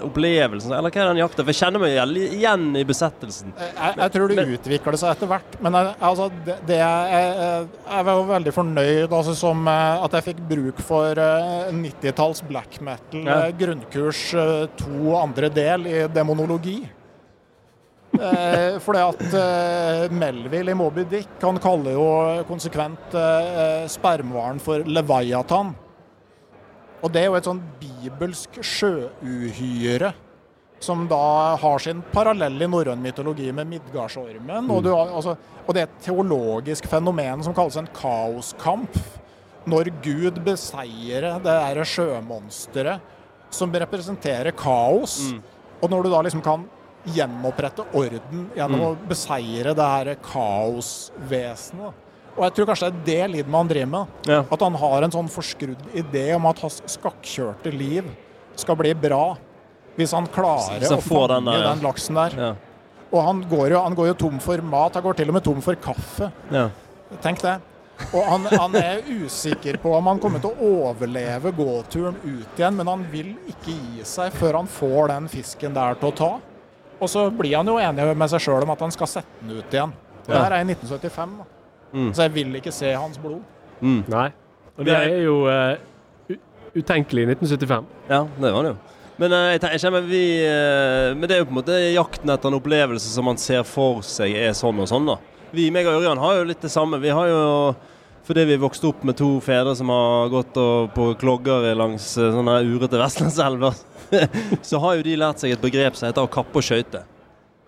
opplevelsen? Eller hva er det han jakter? For jeg kjenner meg igjen i besettelsen. Jeg, jeg tror det men, utvikler seg etter hvert. Men jeg, altså, det, det jeg, jeg, var veldig fornøyd altså, som eh, at jeg fikk bruk for 90-talls eh, black metal, ja. Eh, grunnkurs to andre del i demonologi. Eh, fordi at eh, Melville i Moby Dick han kaller jo konsekvent eh, spermhvalen for Leviathan. Og det er jo et sånn bibelsk sjøuhyre som da har sin parallell i norrøn mytologi med Midgardsormen. Mm. Og, altså, og, det er et teologisk fenomen som kalles en kaoskamp. Når Gud beseirer det derre sjømonsteret som representerer kaos. Mm. Og når du da liksom kan gjenopprette orden gjennom mm. å beseire det her kaosvesenet og jeg tror kanskje det er det Lidman driver med. Ja. At han har en sånn forskrudd idé om at hans skakkjørte liv skal bli bra hvis han klarer å fange den, der, ja. den, laksen der. Ja. Og han går, jo, han går, jo, tom for mat. Han går til og med tom for kaffe. Tenk det. Og han, han, er usikker på om han kommer til å overleve gåturen ut igjen, men han vil ikke gi seg før han får den fisken der til å ta. Og så blir han jo enig med seg sjøl om at han skal sette den ut igjen. Det her er i 1975. Da. Mm. Så jeg vil ikke se hans blod. Mm. Nei. Og det er jo uh, utenkelig i 1975. Ja, det var det jo. Men uh, jeg, tenker, vi uh, Men det er jo på en måte jakten etter en opplevelse som man ser for seg er sånn og sånn, da. Vi, meg og Ørjan, har jo litt det samme. Vi har jo fordi vi vokste opp med to fedre som har gått på klogger langs sånne urete vestlandselver, så har jo de lært seg et begrep som heter å kappe og skøyte.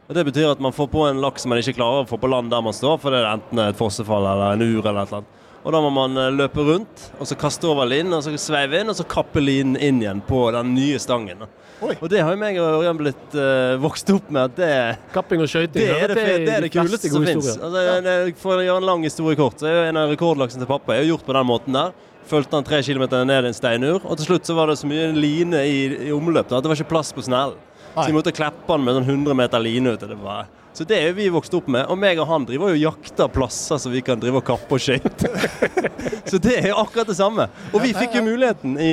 Og Det betyr at man får på en laks man ikke klarer å få på land der man står, for det er enten et fossefall eller en ur eller et eller annet. Og da må man eh, løpe rundt, og så kaste over linen, og så sveive inn, og så kappe linen inn igjen på den nye stangen. Oi. Og det har jo meg og Ørjan blitt uh, vokst opp med at det, Kapping og skøyting. det, er det, det, det, er det kuleste som fins. Altså, ja. For å gjøre en lang historie kort, så er jo en av rekordlaksene til pappa jeg har gjort på den måten der. Fulgte han tre kilometer ned i en steinur, og til slutt så var det så mye line i, i omløp da, at det var ikke plass på snellen. Så vi måtte kleppe han med sånn 100 meter line ut. Det var. Så det er jo vi vokst opp med. Og meg og han driver jo jakter plasser så vi kan drive og kappe og skøyte. så det er jo akkurat det samme. Og vi fikk jo muligheten i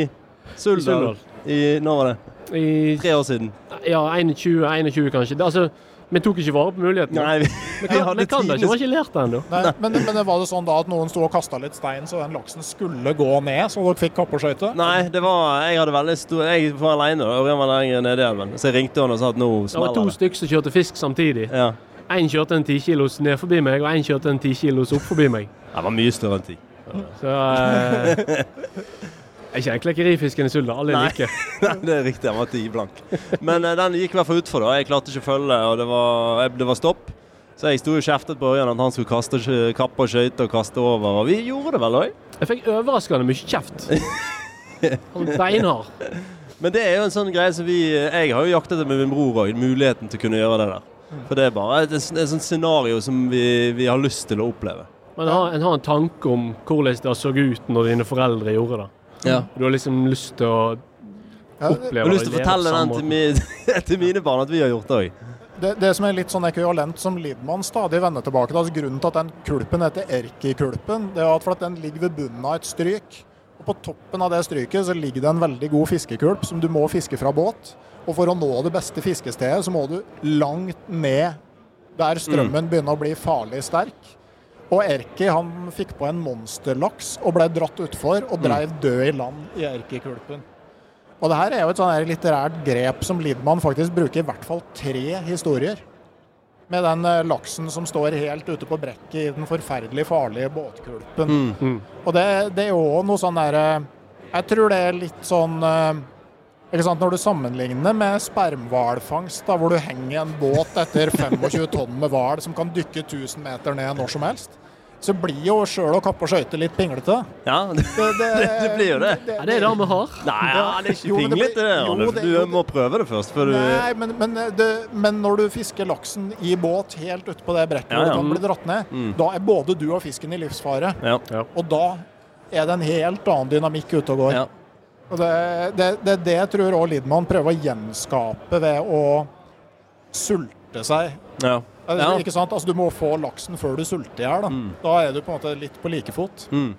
Suldal Suldal. i Når var det? I, Tre år siden. ja, 21, 21 kanskje. Det, altså, vi tok ikke vare på muligheten. Nei, vi, Vi kan, vi kan det ikke, vi har ikke lært det ennå. Men, men var det sånn da at noen sto og kasta litt stein, så den laksen skulle gå ned, så dere fikk kappe og skøyte? Nei, det var Jeg hadde veldig stor Jeg var alene, da. Ørjan var lenger nede i elven. Så jeg ringte han og sa at nå Det var to stykker som kjørte fisk samtidig. Ja. Én kjørte en 10 kilos ned forbi meg, og én kjørte en 10 kilos opp forbi meg. Det var mye større enn ti. Så eh, Er ikke en klekkerifisken i Suldal, er Nei. Nei, det er riktig. Han var ti blank. Men uh, den gikk i hvert fall utfor. da Jeg klarte ikke å følge, og det var, det var stopp. Så jeg sto og kjeftet på Ørjan at han skulle kaste, kappe og skøyte og kaste over. Og vi gjorde det vel òg. Jeg fikk overraskende mye kjeft. Han beinhard. Men det er jo en sånn greie som vi Jeg har jo jaktet det med min bror òg, muligheten til å kunne gjøre det der. For det er bare et, et, sånt scenario som vi, vi har lyst til å oppleve. Men en har en tanke om hvordan det så ut når dine foreldre gjorde det. Ja. Du har liksom lyst til å oppleve det, Jeg har lyst til å fortelle den til, min, til mine barn at vi har gjort det òg. det, det som er litt sånn ekvivalent som Lidman stadig vender tilbake til, altså grunnen til at den kulpen heter Erki-kulpen, det er at for at den ligger ved bunnen av et stryk. Og på toppen av det stryket så ligger det en veldig god fiskekulp som du må fiske fra båt. Og for å nå det beste fiskestedet, så må du langt ned der strømmen begynner å bli farlig sterk. Og Erki han fikk på en monsterlaks og ble dratt utfor og dreiv død i land i Erki-kulpen. Og det her er jo et sånn litterært grep som Lidman faktisk bruker i hvert fall tre historier. Med den eh, laksen som står helt ute på brekket i den forferdelig farlige båtkulpen. Mm. Og det, det er jo òg noe sånn derre Jeg tror det er litt sånn eh, ikke sant, Når du sammenligner med spermhvalfangst, hvor du henger en båt etter 25 tonn med hval som kan dykke 1000 meter ned når som helst, så blir jo sjøl å kappe og skøyte litt pinglete. Ja, det, Det, det blir jo det. det, det er det vi har. Nei, ja, det er ikke Jo, det pinglete, det. blir- jo, det- Du må prøve det først. Før du Nei, men, men, det, men når du fisker laksen i båt helt ute på det brettet Ja, hvor ja. du kan bli dratt ned, Mm. da er både du og fisken i livsfare. Ja. Og da er det en helt annen dynamikk ute og går. ja. Og det, det, det er det jeg tror også Lidman prøver å gjenskape ved å sulte seg. ja. Ja. Ikke sant? Altså, du må få laksen før du sulter i hjel. Da. Mm. da er du på en måte litt på like fot. Mm.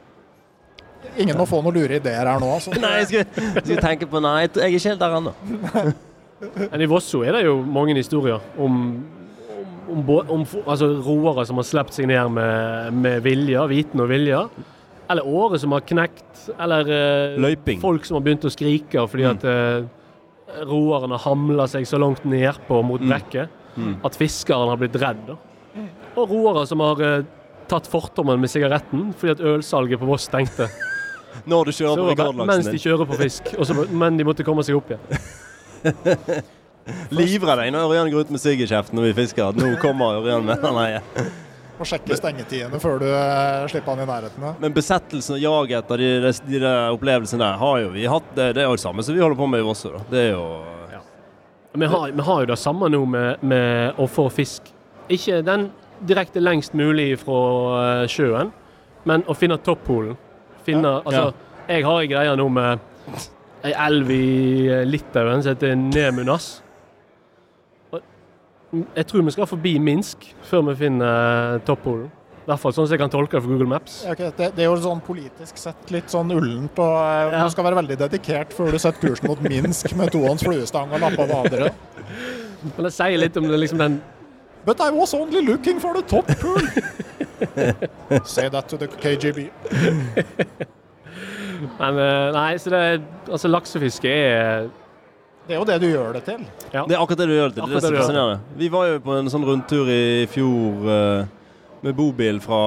Ingen må få noen lure ideer her nå. Altså. Nei, jeg skal, skulle tenke på Nei, jeg er ikke helt der ennå. Men i Vosso er det jo mange historier om, om, om, om altså roere som har sluppet seg ned med, med vilje, viten og vilje. Eller åre som har knekt. Eller uh, folk som har begynt å skrike fordi Mm. at eh, roerne hamla seg så langt nedpå mot Mm. brekket Mm. at fiskeren har blitt redd. Da. Og roere som har eh, tatt fortommen med sigaretten fordi at ølsalget på Voss stengte. Når du kjører Så, på mens de kjører på fisk. Også, men de måtte komme seg opp igjen. Livredd deg når Ørjan går ut med sigg i kjeften når vi fisker. Nå kommer Ørjan med den eie. Må sjekke stengetidene før du eh, slipper han i nærheten. Da. Men besettelsen og jaget etter de, de, de opplevelsene der har jo vi hatt. Det, det er jo det samme som vi holder på med i Vossø. Det er jo Vi har, vi har jo det samme nå med, med å få fisk. Ikke den direkte lengst mulig fra eh, sjøen, men å finne toppolen. Finne, altså, Jeg har ei greie nå med ei elv i eh, Litauen som heter Nemunas. Jeg tror vi skal forbi Minsk før vi finner eh, toppolen. I hvert fall sånn som jeg kan tolke det for Google Maps. Okay, det, det er jo sånn politisk sett litt sånn ullent, og eh, Ja. du skal være veldig dedikert før du setter kursen mot Minsk med tohånds fluestang og lappa vadere. Men det sier litt om det, liksom den But I was only looking for the top pool. Say that to the KGB. Men eh, nei, så det Altså, laksefiske er Det er jo det du gjør det til. Ja. Det er akkurat det du gjør det til. Det er det det fascinerende. Vi var jo på en sånn rundtur i fjor eh, med bobil fra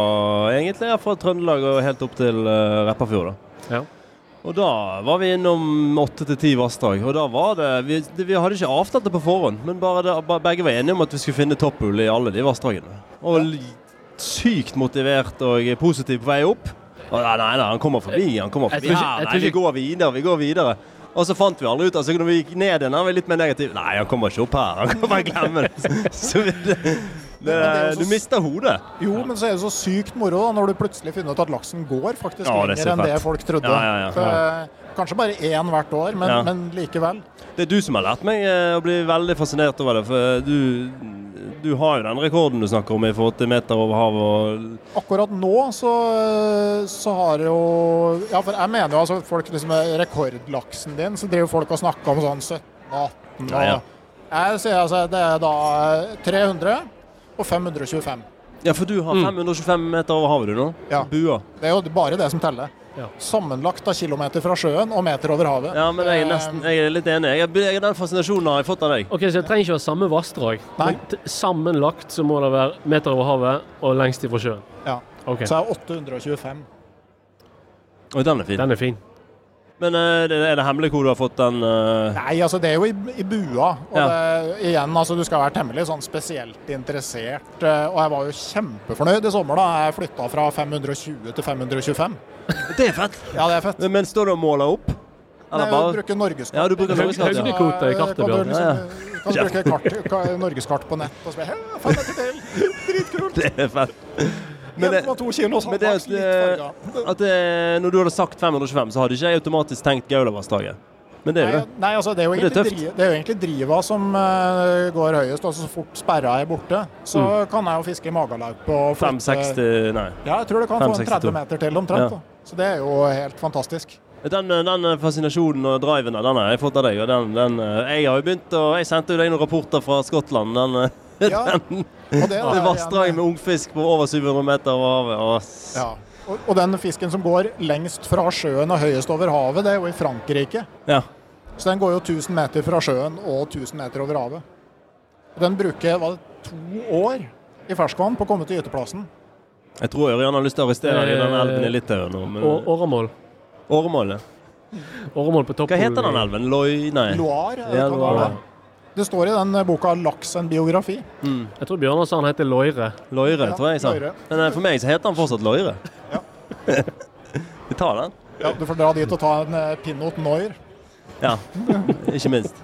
egentlig fra Trøndelag og helt opp til uh, Repparfjord. Ja. Og da var vi innom åtte til ti vassdrag. Og da var det vi, det, vi hadde ikke avtalt det på forhånd, men bare, det, bare begge var enige om at vi skulle finne topphull i alle de vassdragene. Og sykt motivert og positiv på vei opp. Og nei, nei, nei, han kommer forbi. Han kommer forbi. Ja, nei, vi går videre, vi går videre. Og så fant vi aldri ut altså Når vi gikk ned igjen, var vi litt mer negativ. Nei, han kommer ikke opp her. Han kan bare glemme det. Så så det du mister hodet. Jo, men så er det så sykt moro da, når du plutselig finner ut at laksen går faktisk Ja, er lenger enn det folk trodde. Ja, ja. Så, eh, kanskje bare én hvert år, men, men likevel. Det er du som har lært meg eh, å bli veldig fascinert over det. For du, du har jo den rekorden du snakker om i forhold til meter over havet. Akkurat nå så, så har jo Ja, for jeg mener jo altså folk liksom rekordlaksen din, så driver folk og snakker om sånn 17-18 og Ja, ja. Jeg sier altså det er da 300 og 525. ja, for du har 525 meter over havet du nå? Ja. Bua. Det er jo bare det som teller. Ja. Sammenlagt av kilometer fra sjøen og meter over havet. Ja, men jeg er nesten Jeg er litt enig. Jeg, jeg, den fascinasjonen har jeg fått av deg. Ok, Så jeg trenger ikke å ha samme vassdrag. Nei. Men Sammenlagt så må det være meter over havet og lengst ifra sjøen. Ja. Ok, Så er 825. Oi, den er fin. Den er fin. Men eh, er det hemmelig hvor du har fått den eh, Nei, altså det er jo i, i bua. Og Ja. det, igjen, altså du skal være temmelig sånn spesielt interessert. eh, Og jeg var jo kjempefornøyd i sommer da jeg flytta fra 520 til 525. Det er fett! Ja, det er fett. Men, men står du og måler opp? Eller Nei, bare bruke norgeskart. Ja, du bruker norgeskart, ja. i kartet, Kan du Bjørn. liksom, Ja, kan du bruke kart, ka- norgeskart på nett og så bare «Hæ, Faen, dette til! Dritkult! Det er fett. Men det, 1,2 men det at, eh, at det, når du hadde sagt 525, så hadde ikke jeg automatisk tenkt Gaulavassdraget. Men det er jo det. nei, altså det er jo det er egentlig, tøft. dri, det er jo egentlig driva som uh, går høyest. Altså Så fort sperra er borte, så Mm. kan jeg jo fiske i magalaup. og 560 Nei. Ja, jeg tror det kan få en 30 meter til omtrent. Ja. Så det er jo helt fantastisk. Den, den fascinasjonen og driven der, den har jeg fått av deg. Og den, den, eh, jeg har jo begynt å Jeg sendte jo deg noen rapporter fra Skottland. Den, eh, Ja, den, Og det, det vassdraget med ungfisk på over 700 meter over havet. Og, ja. og, og den fisken som går lengst fra sjøen og høyest over havet, det er jo i Frankrike. ja. Så den går jo 1000 meter fra sjøen og 1000 meter over havet. Og den bruker hva, to år i ferskvann på å komme til gyteplassen. Jeg tror Ørjan har lyst til å arrestere deg i den Eh, elven i Litauen nå. Men, åremål. Åremål, ja. Åremål på toppen. Hva heter den elven? Loi... Nei. Loire. Ja, Loire. Det står i den eh, boka 'Laks en biografi'. Mm. Jeg tror Bjørnar sa han heter Loire. Loire, Ja, tror jeg sa. Men eh, for meg så heter han fortsatt Loire. Ja. Vi tar den. Ja, du får dra dit og ta en eh, Pinot Noir. Ja, ikke minst.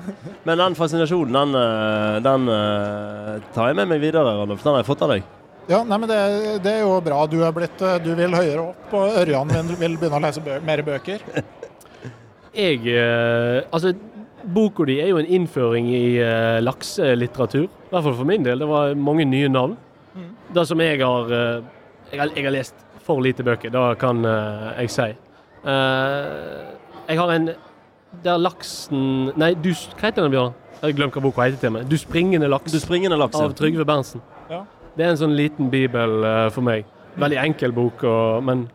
Men den fascinasjonen, den, den tar jeg med meg videre, Randolf. Den har jeg fått av deg. Ja, nei, men det, det er jo bra. Du er blitt Du vil høyere opp, og Ørjan vil, begynne å lese bø mer bøker. Jeg Altså, boka di er jo en innføring i uh, lakselitteratur. I hvert fall for min del. Det var mange nye navn. Det som jeg har, uh, jeg har Jeg har lest for lite bøker, det kan uh, jeg si. Jeg har en Der laksen Nei, du Hva heter den, Bjørn? Jeg har glemt hva boka heter til meg. 'Du springende laks' Du springende laks. av Trygve Berntsen. Ja. Det er en sånn liten bibel for meg. Veldig enkel bok, og, men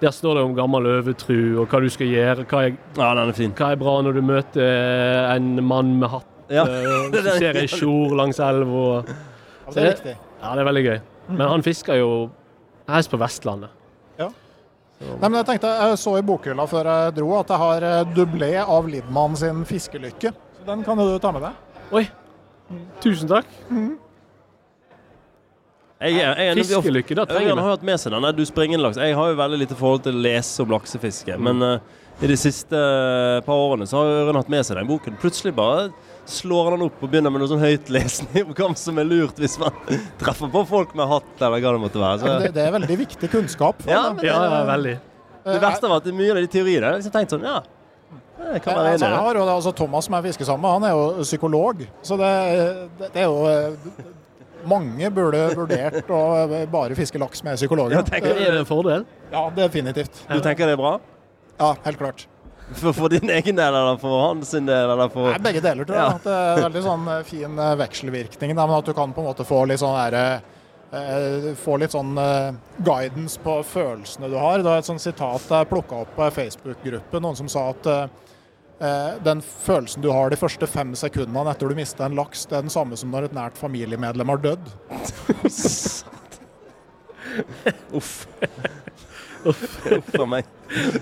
der står det om gammel øvetru og hva du skal gjøre. Hva er, Ja, den er fin. hva er bra når du møter eh, en mann med hatt Ja. eh, og så ser ei tjor langs elva. Ja, det er riktig. Ja, det er veldig gøy. Men han fisker jo helst på Vestlandet. Nei, men jeg tenkte, jeg så i bokhylla før jeg dro at jeg har eh, dublé av Lidmann sin 'Fiskelykke'. Så Den kan du ta med deg. Oi! Tusen takk. Jeg, er- jeg, er- Fiskelykke, da trenger vi. har hatt med seg den. Du springer laks. Jeg har jo veldig lite forhold til å lese om laksefiske. Men uh, i de siste eh, par årene så har Ørjan hatt med seg den boken. Plutselig bare slår han den opp og begynner med noe sånn høytlesning om hva som er lurt hvis man treffer på folk med hatt eller hva det måtte være. Så, det, det er veldig viktig kunnskap. for Ja, det, Ja, ja, veldig. Det verste var at mye av de teoriene Jeg har liksom tenkt sånn, ja. Jeg kan være altså, enig i jeg har jo det, altså, Thomas som jeg fisker sammen med, han er jo psykolog. Så det, det, det er jo eh, Mange burde vurdert å bare fiske laks med psykologer. Ja, tenker Er det en fordel? Ja, definitivt. Du tenker det er bra? Ja, helt klart. For, for din egen del, eller for hans del, eller for Nei, begge deler, tror jeg. Ja. At det er veldig sånn eh, fin eh, vekselvirkning. Da, men at du kan på en måte få litt sånn der, eh, Få litt sånn eh, guidance på følelsene du har. Det var et sånt sitat jeg plukka opp på Facebook-gruppe. Noen som sa at eh, eh, den følelsen du har de første fem sekundene etter du mister en laks, det er den samme som når et nært familiemedlem har dødd. Uff. Uff a meg.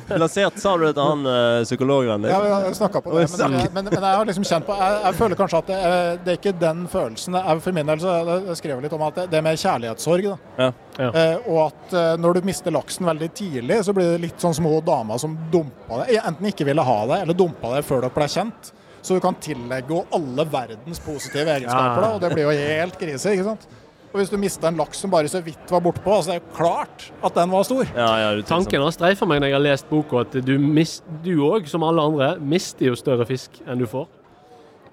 Lansert, sa du det til han uh, psykologen din? Ja, vi har snakka på det, men, men, men, jeg har liksom kjent på Jeg, jeg føler kanskje at det, er- det er ikke den følelsen jeg, For min del så jeg, jeg skrev litt om at det, det er mer kjærlighetssorg. Da. Ja. Ja. Eh, og at eh, når du mister laksen veldig tidlig, så blir det litt sånn som hun dama som dumpa det. Enten ikke ville ha det, eller dumpa det før dere ble kjent. Så du kan tillegge henne alle verdens positive egenskaper, da, og det blir jo helt krise. ikke sant? Og hvis du mister en laks som bare så vidt var bortpå, altså det er jo klart at den var stor. Ja, ja, du Tanken har streifa meg når jeg har lest boka, at du òg, som alle andre, mister jo større fisk enn du får.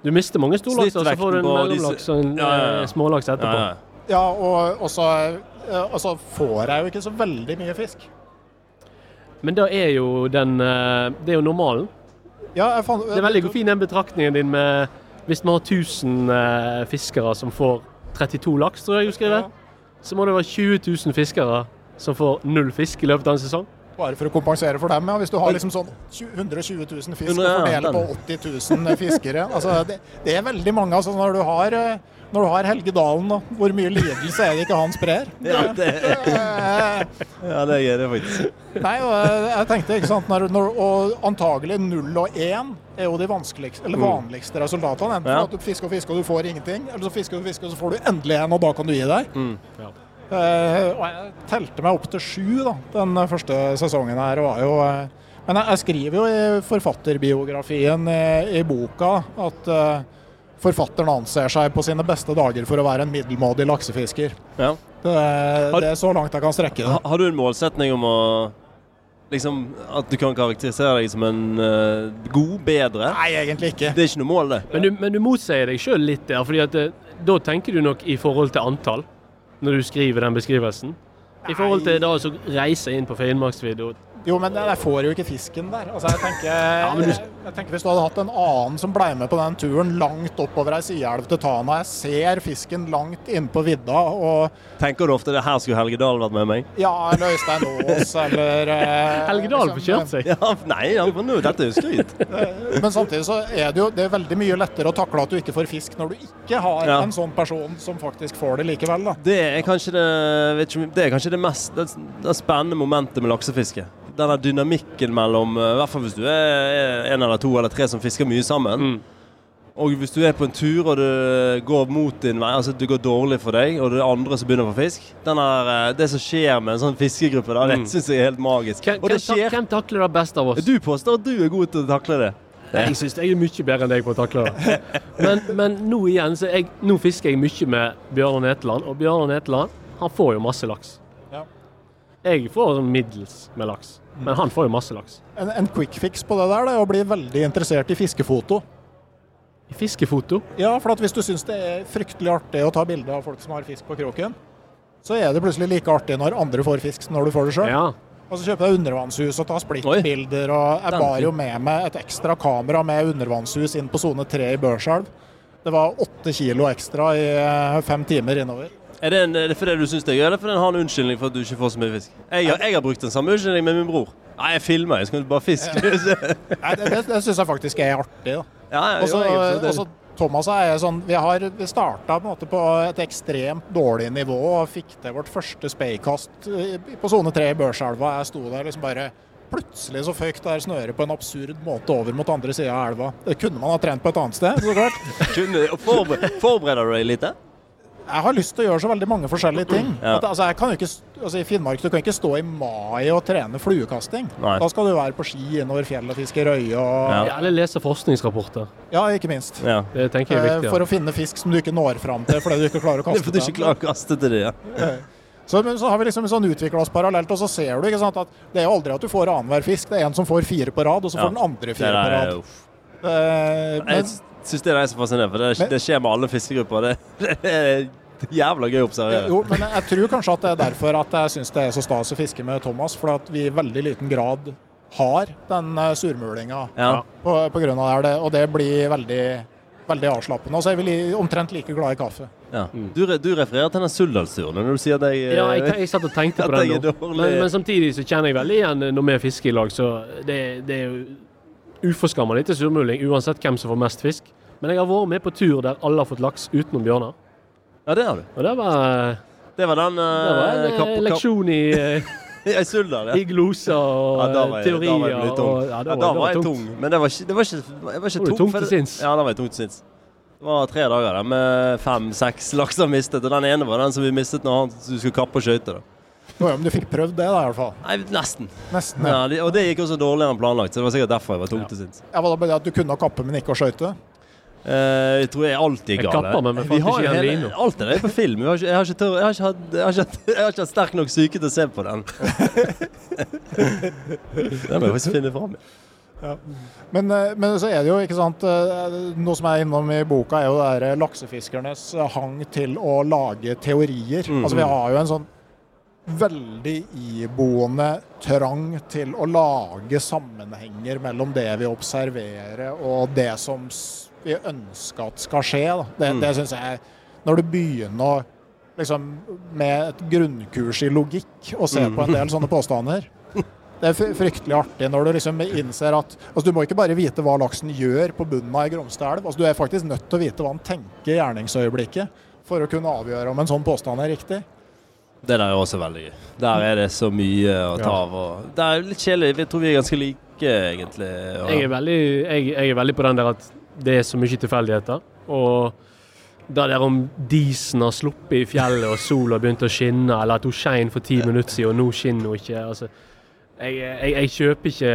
Du mister mange storlakser, så får du en mellomlaks og en Ja, ja, ja. eh, smålaks etterpå. Ja, ja. Ja, og og så eh, og så får jeg jo ikke så veldig mye fisk. Men da er jo den eh, Det er jo normalen. Ja, jeg fant, Det er veldig fin den betraktningen din med Hvis vi har 1000 eh, fiskere som får 32 laks, tror jeg du skriver, så må det være 20 000 fiskere som får null fisk i løpet av en sesong. Bare for å kompensere for dem, ja. Hvis du har liksom sånn 20 120 000 fisk å fordele på 80 000 fiskere. Altså, det, det er veldig mange. Altså, når du har, eh, når du har Helge Dalen, da, hvor mye lidelse er det ikke han sprer? Ja, det, gjør ja, det er det faktisk. Nei, og jeg- jeg tenkte, ikke sant, når, når, og antagelig 0 og 1 er jo de vanskeligste, eller vanligste resultatene. Enten Mm. Ja. at du fisker og fisker og du får ingenting, eller så fisker du og fisker og så får du endelig en, og da kan du gi deg. Mm. Ja. Eh, og jeg telte meg opp til sju da, den første sesongen her. og var jo... eh, men jeg, jeg skriver jo i forfatterbiografien i, i boka at eh, forfatteren anser seg på sine beste dager for å være en middelmådig laksefisker. Ja. Det, det er så langt jeg kan strekke det. Har, har du en målsetning om å Liksom At du kan karakterisere deg som en uh, god, bedre? Nei, egentlig ikke. Det er ikke noe mål, det. Men du, men du motsier deg sjøl litt der, fordi at eh, da tenker du nok i forhold til antall, når du skriver den beskrivelsen. I forhold til da å reise inn på Finnmarksvidda. Jo, men jeg får jo ikke fisken der. Altså, jeg, tenker, jeg, jeg tenker Hvis du hadde hatt en annen som ble med på den turen langt oppover ei sideelv til Tana Jeg ser fisken langt innpå vidda, og Tenker du ofte det her skulle Helge Dahl vært med meg? ja, eller Øystein Aas, eller eh, Helge Dahl får liksom, kjørt seg. Ja, nei, ja, men nå, dette er jo skryt. Men samtidig så er det jo det er veldig mye lettere å takle at du ikke får fisk når du ikke har Ja. en sånn person som faktisk får det likevel. da. Det er kanskje det, vet ikke, det, er kanskje det mest det, det spennende momentet med laksefiske. Denne dynamikken mellom eh, I hvert fall hvis du er en eller to eller tre som fisker mye sammen. Mm. Og hvis du er på en tur og det går mot din vei, altså det går dårlig for deg, og det er andre som begynner å få fisk den er, eh, Det som skjer med en sånn fiskegruppe, da, det Mm. syns jeg er helt magisk. Hvem, Og det skjer hvem takler det best av oss? Du påstår at du er god til å takle det. Jeg syns jeg er mye bedre enn deg på å takle det. Men, men nå igjen, så jeg, nå fisker jeg mye med Bjørnar Netland, og Bjørnar Netland han får jo masse laks. Ja. Jeg får sånn middels med laks, men han får jo masse laks. En, en quick fix på det der det er å bli veldig interessert i fiskefoto. I fiskefoto Ja, for at hvis du syns det er fryktelig artig å ta bilde av folk som har fisk på kroken, så er det plutselig like artig når andre får fisk som når du får det sjøl. Ja. Og så kjøper jeg undervannshus og tar splittbilder. Og jeg bar jo med meg et ekstra kamera med undervannshus inn på sone tre i Børselv. Det var åtte kilo ekstra i eh, fem timer innover. Er det, en, er det fordi du syns det er gøy, eller fordi han har en unnskyldning for at du ikke får så mye fisk? Jeg, jeg har brukt den samme unnskyldningen med min bror. Nei, jeg filmer, jeg skal bare fiske. Nei, det det, det syns jeg faktisk er artig. da. ja, Og så- Thomas og jeg sånn Vi har starta på, på et ekstremt dårlig nivå og fikk til vårt første speikast eh, på sone tre i Børselva. Jeg sto der liksom bare Plutselig så føyk det snøret på en absurd måte over mot andre sida av elva. Det kunne man ha trent på et annet sted, så klart. Forbereder du deg litt? Jeg har lyst til å gjøre så veldig mange forskjellige ting. Ja. At, altså, jeg kan jo ikke, altså, I Finnmark du kan ikke stå i mai og trene fluekasting. Nei. Da skal du være på ski innover fjellet og fiske røye og Ja. Ja, Eller lese forskningsrapporter. Ja, ikke minst. Ja. Det tenker jeg er Eh, viktig. For å finne fisk som du ikke når fram til fordi du ikke klarer å kaste fordi du ikke klarer å kaste til det. Ja. Så, men så har vi liksom sånn utvikla oss parallelt, og så ser du ikke sant, at det er jo aldri at du får annenhver fisk. Det er en som får fire på rad, og så Ja. får den andre fire på rad. Eh, men, Jeg syns det er det som er fascinerende, for det, Men- det skjer med alle fiskegrupper. Det, det er jævla gøy å observere. jo, men jeg tror kanskje at det er derfor at jeg syns det er så stas å fiske med Thomas, for at vi i veldig liten grad har den eh, surmulinga Ja. på, på grunn av det, og det blir veldig veldig avslappende. Og så er vi li, omtrent like glad i kaffe. Ja. Du, du refererer til den Suldalsturen når du sier at jeg Ja, jeg, jeg satt og tenkte på den nå. Men, men samtidig så kjenner jeg veldig igjen når vi fisker i lag, så det, det er jo uforskammelig lite surmuling uansett hvem som får mest fisk. Men jeg har vært med på tur der alle har fått laks utenom bjørner. Ja, det har du. Og det var, Det var den det var en eh, eh, kapp- leksjon i eh, I Suldal, ja. I gloser og Ja, da var jeg, teorier. da var jeg tung. og, ja, det da var jeg tungt. tung. Men det var ikke, det var ikke, jeg var ikke Var tung. tung til sinns? Ja, da var jeg tung til sinns. Det var tre dager der med fem-seks lakser mistet. Og den ene var den som vi mistet når han skulle kappe og skøyte. Jo, ja, men du fikk prøvd det, da, i hvert fall. Nei, nesten. Nesten. Ja. Ja, og det gikk også dårligere enn planlagt, så det var sikkert derfor jeg var tung til sinns. Ja, var det bare det at du kunne kappe, men ikke å skøyte? Uh, jeg tror jeg alltid Jeg gikk kapper meg, men Vi fant har ikke jo lino hele- er Alt det der er på film. Jeg har ikke, jeg har ikke, tør, jeg har ikke, hatt, jeg har ikke, jeg har ikke sterk nok syke til å se på den. den må jeg faktisk finne fram. Men, eh, men så er det jo, ikke sant eh, Noe som er innom i boka, er jo det der laksefiskernes hang til å lage teorier. Mm. Altså Vi har jo en sånn veldig iboende trang til å lage sammenhenger mellom det vi observerer og det som vi ønsker at skal skje. Da. Det, Mm. det syns jeg Når du begynner liksom med et grunnkurs i logikk og ser på en del sånne påstander det er fryktelig artig når du liksom innser at altså Du må ikke bare vite hva laksen gjør på bunnen av ei Gromstad-elv. Altså, du er faktisk nødt til å vite hva han tenker i gjerningsøyeblikket for å kunne avgjøre om en sånn påstand er riktig. Det der er også veldig gøy. Der er det så mye å ta av. og Det er litt kjedelig. Jeg tror vi er ganske like, egentlig. Jeg er, veldig, jeg, jeg er veldig på den der at det er så mye tilfeldigheter. Og det der om disen har sluppet i fjellet og sola begynt å skinne, eller at hun skein for ti minutter siden og nå skinner hun ikke. altså jeg, jeg, jeg kjøper ikke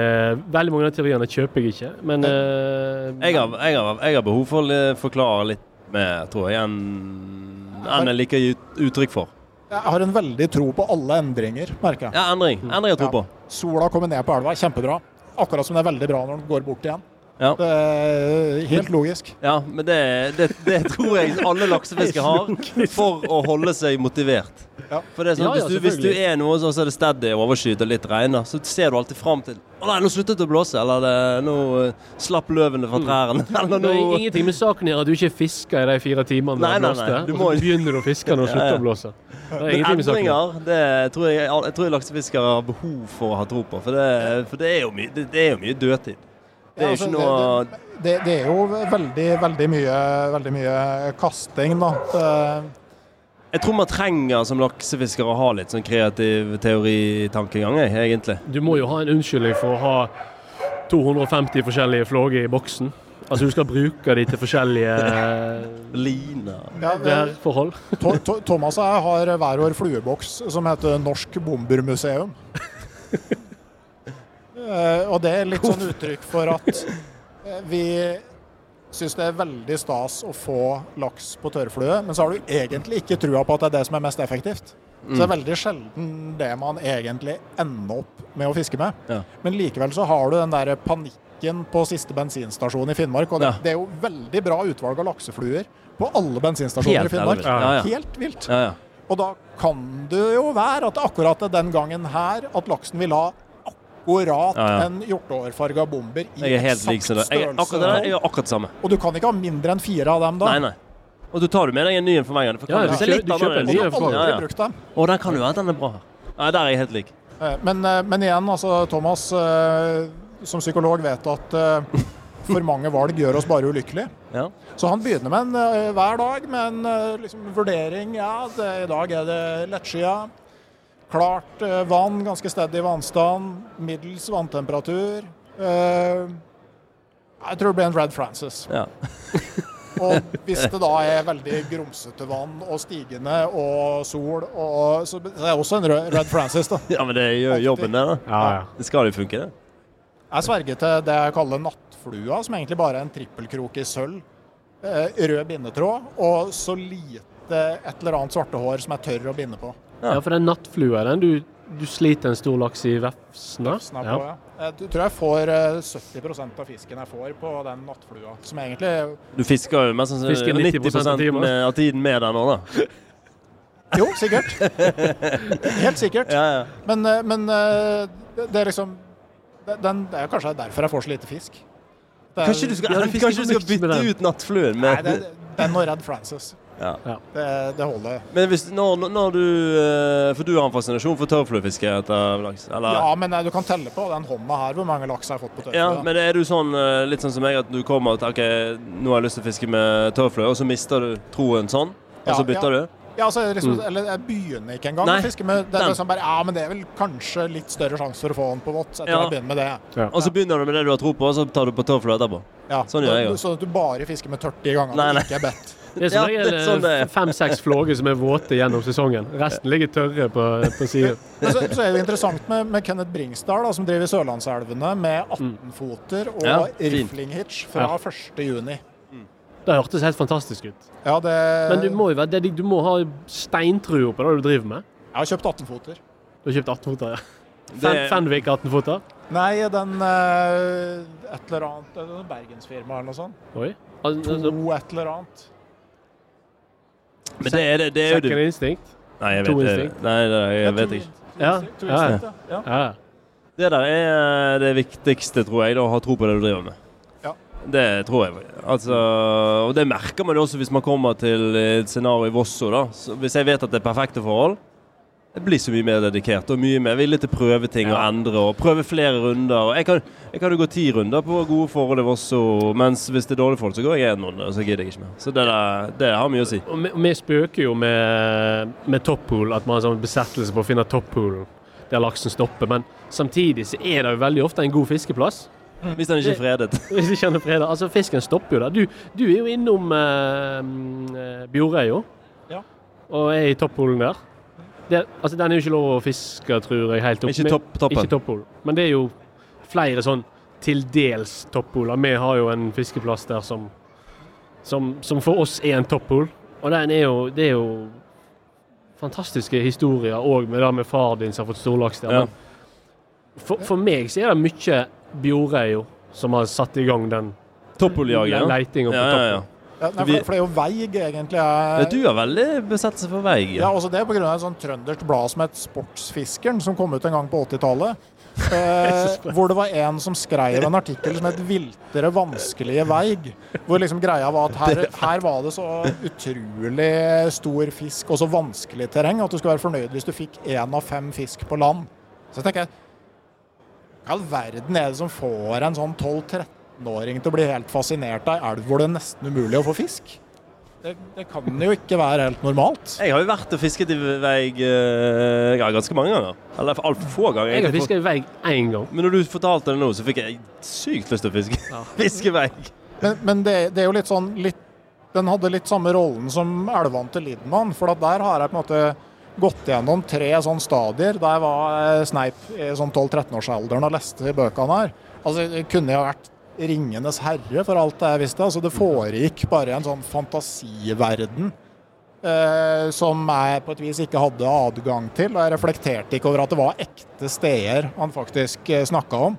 Veldig mange av teoriene kjøper jeg ikke, men uh, Jeg har, har, jeg har behov for å forklare litt mer, tror jeg, enn en jeg liker å gi uttrykk for. Jeg har en veldig tro på alle endringer, merker jeg. Ja, endring. Endring jeg tror på. Sola kommer ned på elva, kjempebra. Akkurat som det er veldig bra når den går bort igjen. Ja. Det er helt logisk. Ja, men det, det, det tror jeg alle laksefiskere har for å holde seg motivert. Ja. For det er sånn, Ja, ja, hvis, du, hvis du er noe sånn så er det steady overskyet og litt regner, så ser du alltid fram til Å nei, nå sluttet det å blåse, eller det, nå eh, slapp løvene fra trærne. Eller det er ingenting med saken gjør at du ikke fisker i de fire timene Nei, det blåste, og så begynner du å fiske når det slutter ja. å blåse. Det er ingenting med saken. endringer, det tror jeg, jeg tror laksefiskere har behov for å ha tro på. For det, for det er jo mye, det, det er jo mye dødtid. Det er Ja, jo altså, ikke noe det, det, det er jo veldig, veldig mye, veldig mye kasting, da. Det, Jeg tror man trenger som laksefisker å ha litt sånn kreativ teoritankegang, egentlig. Du må jo ha en unnskyldning for å ha 250 forskjellige flåger i boksen. Altså du skal bruke de til forskjellige liner. ja, det, værforhold. To- To- Thomas og jeg har hver vår flueboks som heter Norsk Bombermuseum. Eh, og det er litt sånn uttrykk for at eh, vi syns det er veldig stas å få laks på tørrflue, men så har du egentlig ikke trua på at det er det som er mest effektivt. Så det er veldig sjelden det man egentlig ender opp med å fiske med. Ja. Men likevel så har du den der panikken på siste bensinstasjon i Finnmark. Og det, Ja. det er jo veldig bra utvalg av laksefluer på alle bensinstasjoner Helt i Finnmark. Ja. Helt vilt. Ja, ja. Og da kan det jo være at akkurat den gangen her at laksen vil ha akkurat Ja, ja. en hjorteårfarga bomber i Jeg er størrelse. Jeg, er akkurat det der, jeg gjør akkurat det samme. Og du kan ikke ha mindre enn fire av dem da. Nei, nei. Og du tar du med deg en ny en for meg. For Ja, du kjøper, kjø- litt du kjøper en ny en har for aldri Ja, ja. brukt dem. Å, den kan jo være den er bra. Nei, der er jeg helt lik. Eh, Men, eh, men igjen, altså, Thomas eh, som psykolog vet at for mange valg gjør oss bare ulykkelige. Ja. Så han begynner med en hver dag med en liksom, vurdering. Ja, det, i dag er det lettskia. Klart eh, vann, ganske stedig vannstand. Middels vanntemperatur. Eh, jeg tror det blir en Red Francis. Ja. Og hvis det da er veldig grumsete vann og stigende og sol, og, så det er også en Red Frances. Francis, da. ja, men det gjør jobben, det. da. Ja, ja. Det skal jo funke, det. Jeg sverger til det jeg kaller nattflua, som egentlig bare er en trippelkrok i sølv. Eh, rød bindetråd og så lite et eller annet svarte hår som er tørr å binde på. Ja, for den nattflua, den du, du sliter en stor laks i vefsna. Vefsen er på, ja. Jeg Du tror jeg får eh, 70% av fisken jeg får på den nattflua. Som egentlig Du fisker jo mest sannsynlig 90% 90 av tiden. med- av tiden med den nå, da. Jo, sikkert. Helt sikkert. Ja, ja. Men, eh, men eh, det er liksom den, Det er kanskje derfor jeg får så lite fisk. Er- Kanskje du skal, Ja, kanskje du skal med bytte ut nattfluen Nei, det, det, den og Red Francis. Ja. Det, det holder. Men hvis, når, når du eh, For du har en fascinasjon for tørrfluefiske etter laks? Eller? Ja, men eh, du kan telle på den hånda her hvor mange laks jeg har fått på Ja, men er du sånn, eh, litt sånn som meg, at du kommer og tenker ok, nå har jeg lyst til å fiske med tørrflue, og så mister du troen sånn, og Ja, så bytter ja. du? Ja, altså, liksom, eller jeg begynner ikke engang Nei, å fiske med det. er liksom bare, ja, men det er vel kanskje litt større sjanse for å få den på vått Ja. det. Og så begynner du med det du har tro på, og så tar du på tørrflue etterpå. Ja. Sånn gjør jeg òg. Sånn at du bare fisker med tørt de gangene nei. ikke er bedt. Det er som regel det sånn det er. fem-seks flåger som er våte gjennom sesongen. Resten ligger tørre på, på siden. Så, så er det interessant med, med Kenneth Bringsdal, da, som driver Sørlandselvene med 18-foter og Mm. Ja, riflinghitch fra Ja. 1. juni. Det hørtes helt fantastisk ut. Ja, det Men du må jo være dedig- du må ha steintrua på det du driver med. Jeg har kjøpt 18-foter. Du har kjøpt 18-foter, ja. Det- Fen- Fenwick 18-foter? Nei, den eh, Et eller annet det er noe Bergensfirma eller noe sånt. Oi. Altså, To et eller annet. Men det er, det, det er jo Second instinct? Nei, jeg vet, to instinct. nei, nei, jeg vet ikke. Ja, to ja, ja. Det der er det viktigste, tror jeg, da, å ha tro på det du driver med. Ja. Det tror jeg. Altså, og det merker man jo også hvis man kommer til et scenario i Vosso. da. Så hvis jeg vet at det er perfekte forhold, jeg blir så mye mer dedikert og mye mer villig til å prøve ting og endre og prøve flere runder. Og jeg, kan, jeg kan jo gå ti runder på gode forhold også, mens hvis det er dårlige forhold, så går jeg én runde, og så gidder jeg ikke mer. Så det, der, det har mye å si. Og vi, og vi spøker jo med, med toppool, at man har sånn besettelse på å finne toppoolen der laksen stopper. Men samtidig så er det jo veldig ofte en god fiskeplass. Hvis den ikke er fredet. Hvis ikke den er fredet. Altså, fisken stopper jo der. Du, du er jo innom eh, mm, eh, Bjorøya Ja. og er i toppoolen der. Det, altså, den er jo ikke lov å fiske, tror jeg, helt opp. Ikke topp, toppen. Ikke toppol. Men det er jo flere sånn til dels toppoler. Vi har jo en fiskeplass der som, som, som for oss er en toppol. Og den er jo, det er jo fantastiske historier òg med det med far din som har fått storlaks der. Ja. For, for meg så er det mye Bjorøya som har satt i gang den. Ja. leitinga på Ja, ja, ja. Ja, nei, for, for det er jo Veig egentlig. Ja, Er, Du har veldig besettelse for veig. ja, også det pga. et sånt trøndersk blad som het Sportsfiskeren, som kom ut en gang på 80-tallet. Eh, hvor det var en som skrev en artikkel som het 'Viltere vanskelige veig'. Hvor liksom greia var at her, her var det så utrolig stor fisk og så vanskelig terreng at du skulle være fornøyd hvis du fikk én av fem fisk på land. Så jeg tenker jeg Hva i all verden er det som får en sånn 12-13-åring til å bli helt fascinert av ei elv hvor det er nesten umulig å få fisk? Det, det kan jo ikke være helt normalt. Jeg har jo vært og fisket i vei eh, ja, ganske mange ganger. Eller altfor få ganger. Jeg har fisket i vei én gang. Men når du fortalte det nå, så fikk jeg sykt lyst til å fiske. Ja. fiske. Men, men det, det er jo litt sånn litt, Den hadde litt samme rollen som elvene til Lidman. For at der har jeg på en måte gått gjennom tre sånne stadier. Da jeg var sneip i sånn 12-13-årsalderen og leste bøkene her. Altså, Det kunne jo vært 'Ringenes herre', for alt det jeg visste. Altså, Det foregikk bare en sånn fantasiverden. Eh, som jeg på et vis ikke hadde adgang til. Og jeg reflekterte ikke over at det var ekte steder han faktisk eh, snakka om.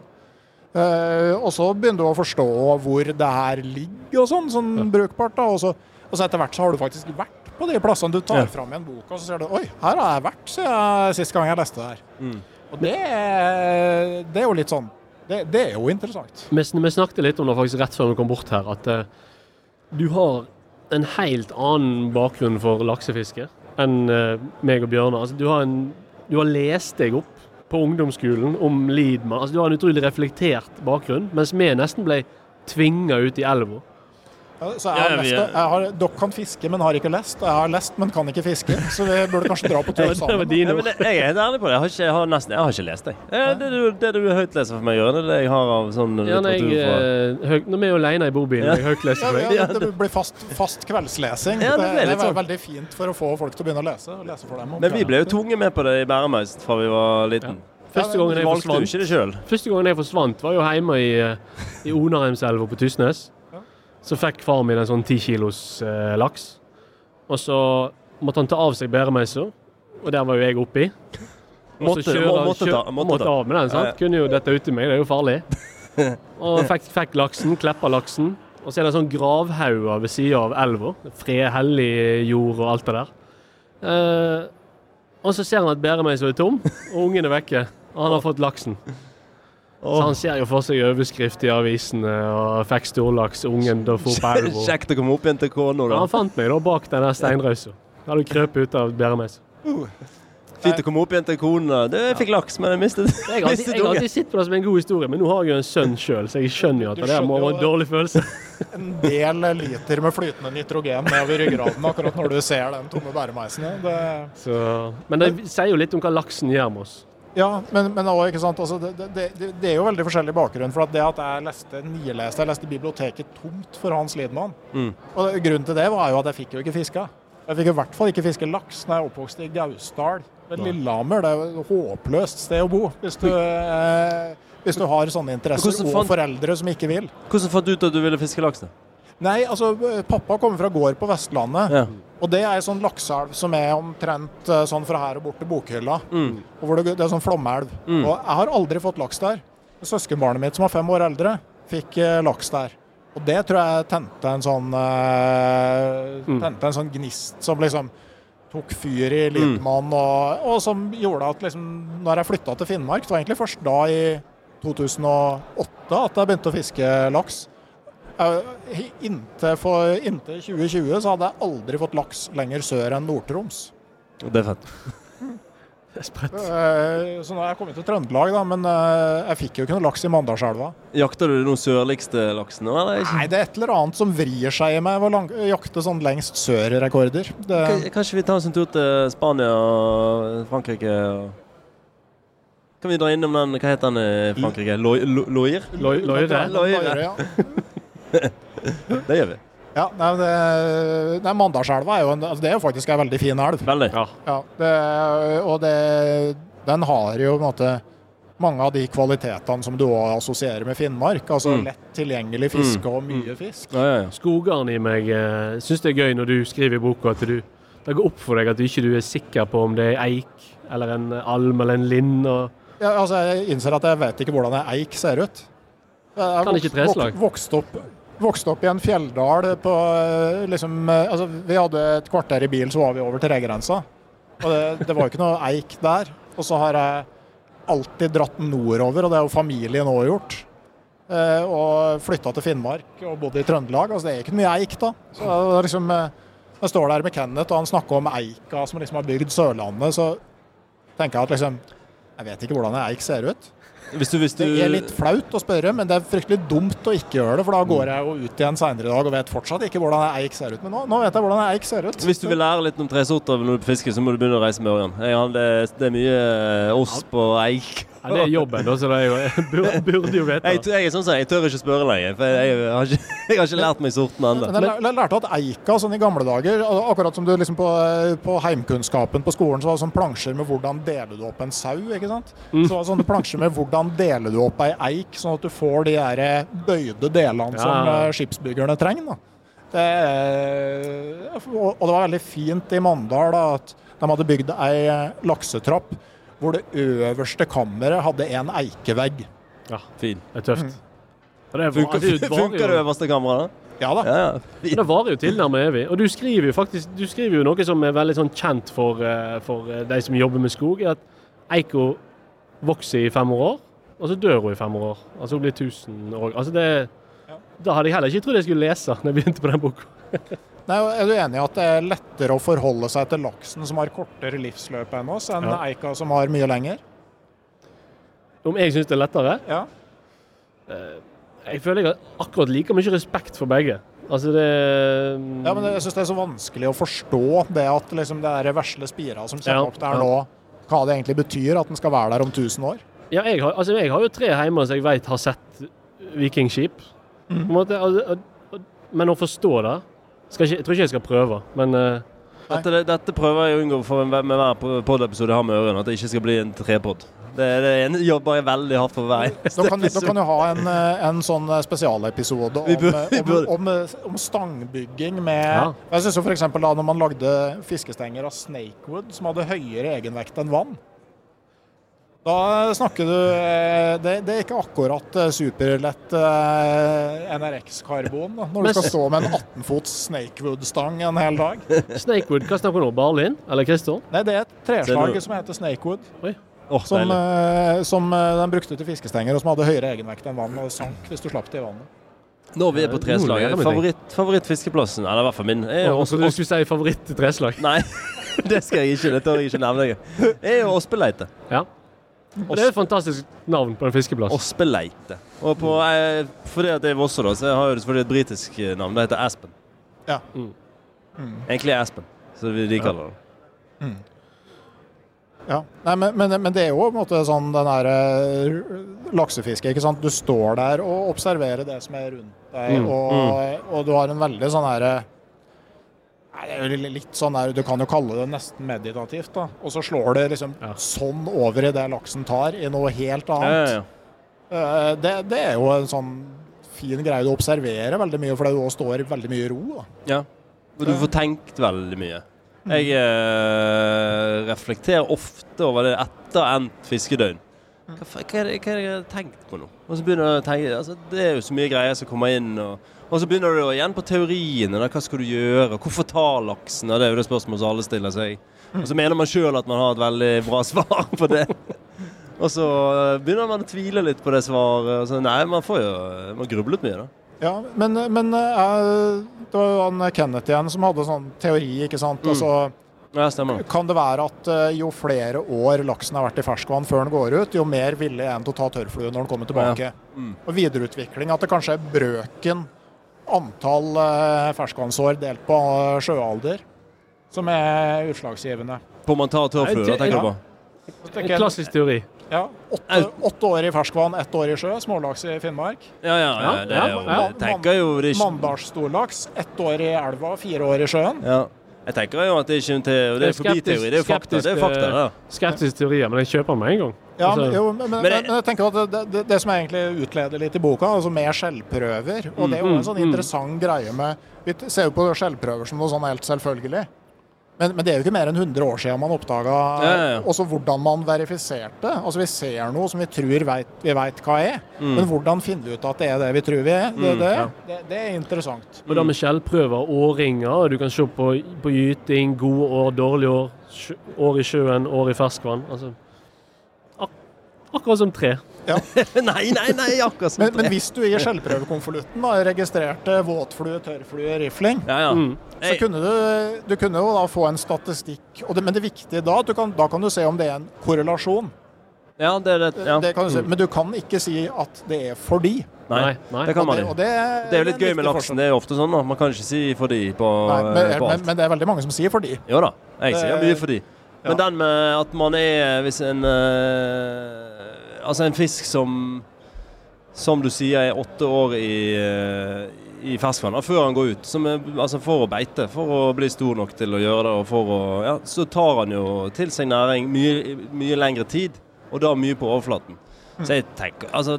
Eh, og så begynner du å forstå hvor det her ligger og sånn, sånn brukbart. da, og så, og så etter hvert så har du faktisk vært på de plassene du tar Ja. fram en bok, og så ser du oi, her har jeg vært siden sist gang jeg leste det her. Mm. Og det, det er jo litt sånn det, det er jo interessant. Vi, vi snakket litt om det faktisk rett før vi kom bort her, at uh, du har en helt annen bakgrunn for laksefiske enn uh, meg og Bjørnar. Altså, du, har du har lest deg opp på ungdomsskolen om Lidman. Altså, du har en utrolig reflektert bakgrunn, mens vi nesten ble tvinga ut i elva. Ja, Så jeg Ja, lest, jeg har, dere kan fiske, men har ikke lest. Og jeg har lest, men kan ikke fiske. Så vi burde kanskje dra på tur sammen. dine Ja, men det, jeg er helt ærlig på det. Jeg har ikke, jeg har nesten, jeg har ikke lest det. Eh, Det du, det du høytleser for meg, Jørgen, det er det jeg har av sånn Ja, litteratur fra eh, når vi er alene i bobilen, Ja. jeg høytleser for meg. ja, det, det blir fast, fast kveldslesing. Ja, det det, det, er sånn. veldig fint for å få folk til å begynne å lese. Og lese for dem Men vi ble jo tunge tvunget med på det i Bæremeist fra vi var liten. Første gangen jeg forsvant, første gangen jeg forsvant var jo hjemme i, eh, i Onarheimselva på Tysnes. Så fikk far min en sånn ti kilos eh, laks. Og så måtte han ta av seg bæremeisa, og der var jo jeg oppi. Måtte- kjører må- han- måtte kjø- ta- måtte måtte ta. av med den, sant? Ja, ja. Kunne jo dette uti meg, det er jo farlig. Og fikk, fikk laksen, kleppa laksen. Og så er det en sånn gravhauger ved sida av elva. Fred, hellig jord og alt det der. Eh, og så ser han at bæremeisa er tom, og ungen er vekke. Og han har fått laksen. Så han ser jo for seg overskrift i avisene og fikk storlaks, ungen da for på elva. Kjekt å komme opp igjen til kona, da. Ja, han fant meg da bak den der steinrøysa. Da hadde du krøpet ut av bæremeisa. Fint å komme opp igjen til kona. Du, jeg fikk laks, men jeg mistet, Jeg har jeg har alltid sett på det som en god historie, men nå har jeg jo en sønn sjøl, så jeg skjønner jo at det der må være en dårlig følelse. En del liter med flytende nitrogen nedover ryggraden akkurat når du ser den tomme bæremeisen. Det, Så, men det sier jo litt om hva laksen gjør med oss. Ja, men, men også, ikke sant, altså, det, det, det, er jo veldig forskjellig bakgrunn. For at det at jeg leste nileste, jeg leste biblioteket tomt for Hans Lidman. Mm. Og Grunnen til det var jo at jeg fikk jo ikke fiska. Jeg fikk i hvert fall ikke fiske laks når jeg oppvokste i Gausdal. Lillehammer det er jo et håpløst sted å bo hvis du, eh, hvis du har sånne interesser fant, og foreldre som ikke vil. Hvordan fant du ut at du ville fiske laks? da? Nei, altså pappa kommer fra gård på Vestlandet. Ja. Og det er ei sånn lakseelv som er omtrent eh, sånn fra her og bort til Bokhylla. Mm. Og hvor det, det er sånn flomelv. Mm. Og jeg har aldri fått laks der. Søskenbarnet mitt som var fem år eldre, fikk eh, laks der. Og det tror jeg tente en sånn eh, Mm. Tente en sånn gnist som liksom tok fyr i Lidmann, og, og som gjorde at liksom Når jeg flytta til Finnmark, det var egentlig først da i 2008 at jeg begynte å fiske laks. Eh, Inntil, for, inntil 2020 så hadde jeg aldri fått laks lenger sør enn Nord-Troms. Det er fett. Det er sprøtt. Eh, Så nå er jeg kommet til Trøndelag, da, men eh, jeg fikk jo ikke noe laks i Mandalselva. Jakter du den sørligste laksen nå, eller? Nei, det er et eller annet som vrir seg i meg ved å jakte sånn lengst sør-rekorder. Det- Kanskje vi tar oss en tur til Spania og Frankrike? og- Kan vi dra innom den Hva heter den i Frankrike? Loir? Loir, ja. Det gjør vi. Ja, nei, det, nei, Mandalselva er jo en, altså det er jo faktisk en veldig fin elv. Veldig. Ja. Ja, det, og det, den har jo på en måte mange av de kvalitetene som du òg assosierer med Finnmark. Altså Mm. lett tilgjengelig fiske og mye fisk. Ja, ja, ja. Skogaren i meg uh, syns det er gøy når du skriver i boka at du det går opp for deg at du ikke du er sikker på om det er eik eller en alm eller en lind. Og, Ja, altså, jeg innser at jeg vet ikke hvordan ei eik ser ut. Jeg Kan ikke treslag? vok- Vokst opp, vokst opp i en fjelldal på eh, liksom eh, Altså, vi hadde et kvarter i bil, så var vi over Terrengrensa. Og det, det var jo ikke noe eik der. Og så har jeg alltid dratt nordover, og det har jo familien òg gjort. Eh, og flytta til Finnmark og bodde i Trøndelag. Altså, det er ikke mye eik, da. Så er liksom, eh, jeg står der med Kenneth, og han snakker om eika som liksom har bygd Sørlandet. Så tenker jeg at liksom Jeg vet ikke hvordan ei eik ser ut. Hvis du, hvis du Det er litt flaut å spørre, men det er fryktelig dumt å ikke gjøre det. For da går jeg jo ut igjen seinere i dag og vet fortsatt ikke hvordan ei eik ser ut. Men nå, nå vet jeg hvordan ei eik ser ut. Hvis du vil lære litt om tresorter når du er på fiske, så må du begynne å reise med Ørjan. Det, det er mye ost på eik. Ja, det er jobben, da, så det er jo, burde, burde jo vite. Jeg, jeg er sånn som jeg tør ikke spørre lenger, for jeg, jeg, har, ikke, jeg har ikke lært meg sorten ennå. Men jeg, jeg lærte at eika sånn i gamle dager, akkurat som du liksom på, på heimkunnskapen på skolen, så var det sånn plansjer med hvordan deler du opp en sau, ikke sant? Så var det sånne plansjer med hvordan deler du opp ei eik, sånn at du får de der bøyde delene Ja. som eh, skipsbyggerne trenger. Da. Det, er- og det var veldig fint i Mandal da, at de hadde bygd ei eh, laksetrapp hvor det øverste kammeret hadde en eikevegg. Ja, Fin. Det er tøft. Mm. det, Funker, det, funker det øverste kameraet? Ja da. Ja, ja. Det varer jo tilnærmet evig. Og du skriver jo faktisk du skriver jo noe som er veldig sånn kjent for, eh, for eh, de som jobber med skog, er at eika vokser i 500 år, og så dør hun i 500 år. Altså hun blir 1000 år. Altså det, da hadde jeg heller ikke trodd jeg skulle lese når jeg begynte på den boka. Nei, er du enig i at det er lettere å forholde seg til laksen som har kortere livsløp enn oss, enn Ja. eika som har mye lenger? Om jeg syns det er lettere? Ja. Jeg føler jeg har akkurat like mye respekt for begge. Altså det ja men jeg syns det er så vanskelig å forstå det at liksom det der vesle spira som kommer Ja, opp der nå, hva det egentlig betyr at den skal være der om 1000 år. Ja, jeg har, altså jeg har jo tre hjemme som jeg vet har sett vikingskip. På en måte, men å forstå det ikke, Jeg tror ikke jeg skal prøve, men eh, Dette, dette prøver jeg å unngå for en, med hver pod-episode jeg har med ørene, at det ikke skal bli en trepod. Det, det ene jobber jeg veldig hardt for hver eneste Nå kan du ha en, eh, en sånn eh, spesialepisode om, om, om, om, om stangbygging med Ja. Jeg synes jo f.eks. da når man lagde fiskestenger av snakewood som hadde høyere egenvekt enn vann. Da snakker du eh, Det, det er ikke akkurat eh, superlett eh, NRX-karbon når du skal stå med en 18-fots snakewood-stang en hel dag. Snakewood, hva snakker du om? Barlin? Eller Kristian? Nei, det er et treslag som heter snakewood, Oh, som, som de brukte til fiskestenger, og som hadde høyere egenvekt enn vann, og sank hvis du slapp det i vannet. Når vi er på Nå treslag. lærer vi ting. Favoritt, favorittfiskeplassen, eller i hvert fall min, er også så du skulle si favoritt-treslag. Nei, det skal jeg ikke. Det tør jeg ikke nevne. Jeg. er jo Ospeleite. Ja. Og det er et fantastisk navn på en fiskeplass. Åspeleite. Og på, eh, fordi at det er Vosse, da, så jeg har jo selvfølgelig et britisk eh, navn. Det heter Aspen. Ja. Mm. Egentlig Aspen, så vi de kaller det. Ja. Nei, men, men, men det er jo på en måte sånn den der eh, laksefiske, ikke sant. Du står der og observerer det som er rundt deg, Mm, og, og du har en veldig sånn derre Nei, det er jo litt sånn der, Du kan jo kalle det nesten meditativt, da. Og så slår det liksom Ja. sånn over i det laksen tar, i noe helt annet. ja. Eh, Det, det er jo en sånn fin greie du observerer veldig mye, fordi du også står i veldig mye ro. da. ja. Og du får tenkt veldig mye. Jeg eh, reflekterer ofte over det etter endt fiskedøgn. Hva, hva, det, hva er det jeg har tenkt på nå? Og så begynner jeg å tenke, altså, Det er jo så mye greier som kommer inn. Og, og så begynner du igjen på teoriene. Da, hva skal du gjøre? Hvorfor ta laksen? Det er jo det spørsmålet som alle stiller seg. Og så mener man sjøl at man har et veldig bra svar på det. Og så eh, begynner man å tvile litt på det svaret. Så, nei, man får jo Man grublet mye, da. Ja, men, men eh, det var jo han Kenneth igjen som hadde sånn teori, ikke sant. Mm. Altså, Ja, stemmer. kan det være at eh, jo flere år laksen har vært i ferskvann før den går ut, jo mer villig er den til å ta tørrflue når den kommer tilbake. Mm. Og videreutvikling, at det kanskje er brøken antall uh, ferskvannsår delt på eh, sjøalder som er utslagsgivende. På man tar tørrflue, da, tenker Ja. du på? En klassisk teori. Ja, åtte, åtte år i ferskvann, ett år i sjø. Smålaks i Finnmark. Ja, ja, ja, det er jo, ja, Man, Mandalsstorlaks, ett år i elva, fire år i sjøen. ja. Jeg tenker jo at det er ikke en teori, det er forbiteori. Det er fakta. Det er fakta, ja. Skeptisk teorier, men jeg kjøper den med en gang. Ja, Altså, men, jo, men, men, Men det- men jeg tenker at det, det, det som jeg egentlig utleder litt i boka, altså med skjellprøver Og det er jo en sånn Mm, mm. interessant greie med Vi ser jo på skjellprøver som noe sånn helt selvfølgelig. Men, men det er jo ikke mer enn 100 år siden man oppdaga Ja, ja, ja. hvordan man verifiserte. Altså Vi ser noe som vi tror vet, vi veit hva er, men hvordan finner vi ut at det er det vi tror vi er? Det, Mm, det, det, det er interessant. Og da med skjellprøver, årringer, og du kan se på, på gyting, gode år, dårlige år, år i sjøen, år i ferskvann. Altså, ak akkurat som tre. Nei, nei, nei, akkurat sånn. Men, men hvis du i skjellprøvekonvolutten registrerte våtflue, tørrflue, rifling, Ja, ja. Mm. Så kunne du, du kunne jo da få en statistikk, og det, men det viktige da, at du kan, da kan du se om det er en korrelasjon. Ja, det er det. Ja. Det kan du se, men du kan ikke si at det er fordi. Nei, nei. det kan man det, det, Det er jo litt gøy med laksen. Det er jo ofte sånn, da. Man kan ikke si fordi på, Nei, men, på alt. men det er veldig mange som sier fordi. Jo da, jeg sier mye fordi. Men ja. den med at man er Hvis en eh, Altså en fisk som Som du sier er åtte år i, eh, i ferskvann før han går ut. Som er, altså for å beite, for å bli stor nok til å gjøre det. Og å, ja, så tar han jo til seg næring mye, mye lengre tid, og da mye på overflaten. Så jeg tenker altså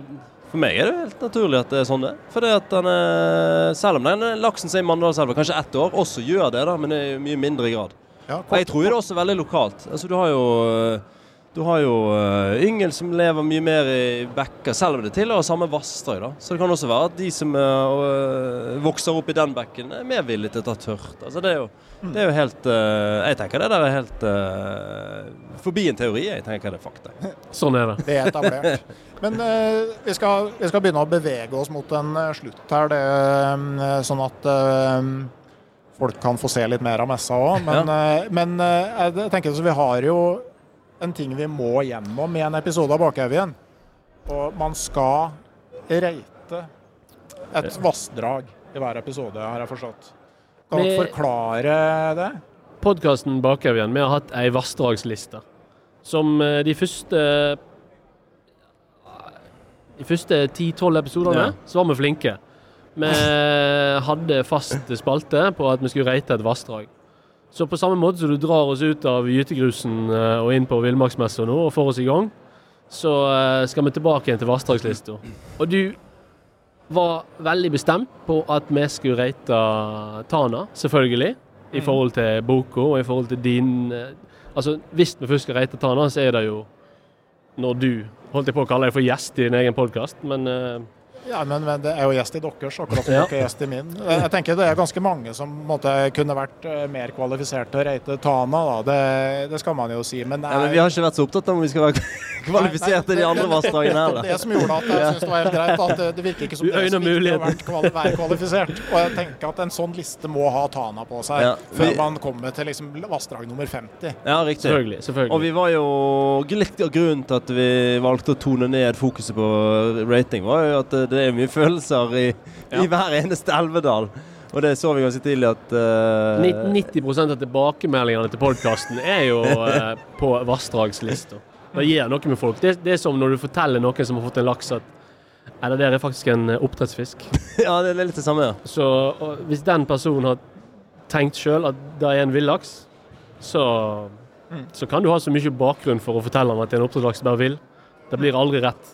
for meg er det helt naturlig at det er sånn det Fordi at han er, selv om den laksen som er i Mandalselva kanskje ett år, også gjør det, da, men i mye mindre grad. Ja, Og jeg tror det er også veldig lokalt. Altså, du har jo du har jo uh, yngel som lever mye mer i bekker, selv om det tilhører samme vassdrag. da. Så det kan også være at de som uh, vokser opp i den bekken, er mer villige til å ta tørt. Altså, det, er jo, det er jo helt uh, Jeg tenker det der er helt forbi en teori. Jeg tenker det er fakta. Sånn er det. Det er etablert. Men vi, skal, vi skal begynne å bevege oss mot en slutt her, det, sånn at folk kan få se litt mer av messa òg. Men, eh, men jeg tenker så vi har jo en ting vi må gjennom i en episode av Bakhaugen. Og man skal reite et vassdrag i hver episode, har jeg forstått. Kan dere forklare det? Podkasten Bakhaugen vi har hatt ei vassdragsliste som eh, de første De første 10-12 episodene Ja. så var vi flinke. Vi hadde fast spalte på at vi skulle reite et vassdrag. Så på samme måte som du drar oss ut av gytegrusen eh, og inn på villmarksmessa nå og får oss i gang, så eh, skal vi tilbake igjen til vassdragslista. Og du var veldig bestemt på at vi skulle reite Tana, selvfølgelig. I forhold til boka og i forhold til din eh, Altså, hvis vi først skal reite Tana, så er det jo når du Holdt jeg på å kalle deg for gjest i din egen podkast, men Ja, men, men det er jo gjest i deres, akkurat som Ja. dere er gjest i min. Jeg tenker det er ganske mange som måtte, kunne vært eh, mer kvalifisert til å reite Tana, da. Det, det skal man jo si. Men, Ja, men vi har ikke vært så opptatt av om vi skal være kvalifisert til de andre vassdragene her, da. heller. det som gjorde at jeg syns det var helt greit. At det, det virker ikke som det er så viktig å kvali være kvalifisert. Og jeg tenker at en sånn liste må ha Tana på seg Ja, før vi- man kommer til liksom vassdrag nummer 50. Ja, riktig. Selvfølgelig. selvfølgelig. Og vi var jo Litt av grunnen til at vi valgte å tone ned fokuset på rating, var jo at det- er mye følelser i, i hver eneste elvedal. Og det så vi ganske tidlig at uh, Ni- 90% av tilbakemeldingene til podkasten er jo uh, på vassdragslista. Det gir noe med folk. Det, det er som når du forteller noen som har fått en laks at Nei, det der er faktisk en eh, oppdrettsfisk. Ja, det er litt det samme, ja. Så og hvis den personen har tenkt sjøl at det er en villaks, så, så kan du ha så mye bakgrunn for å fortelle han at det er en oppdrettslaks bare vill. Det blir aldri rett.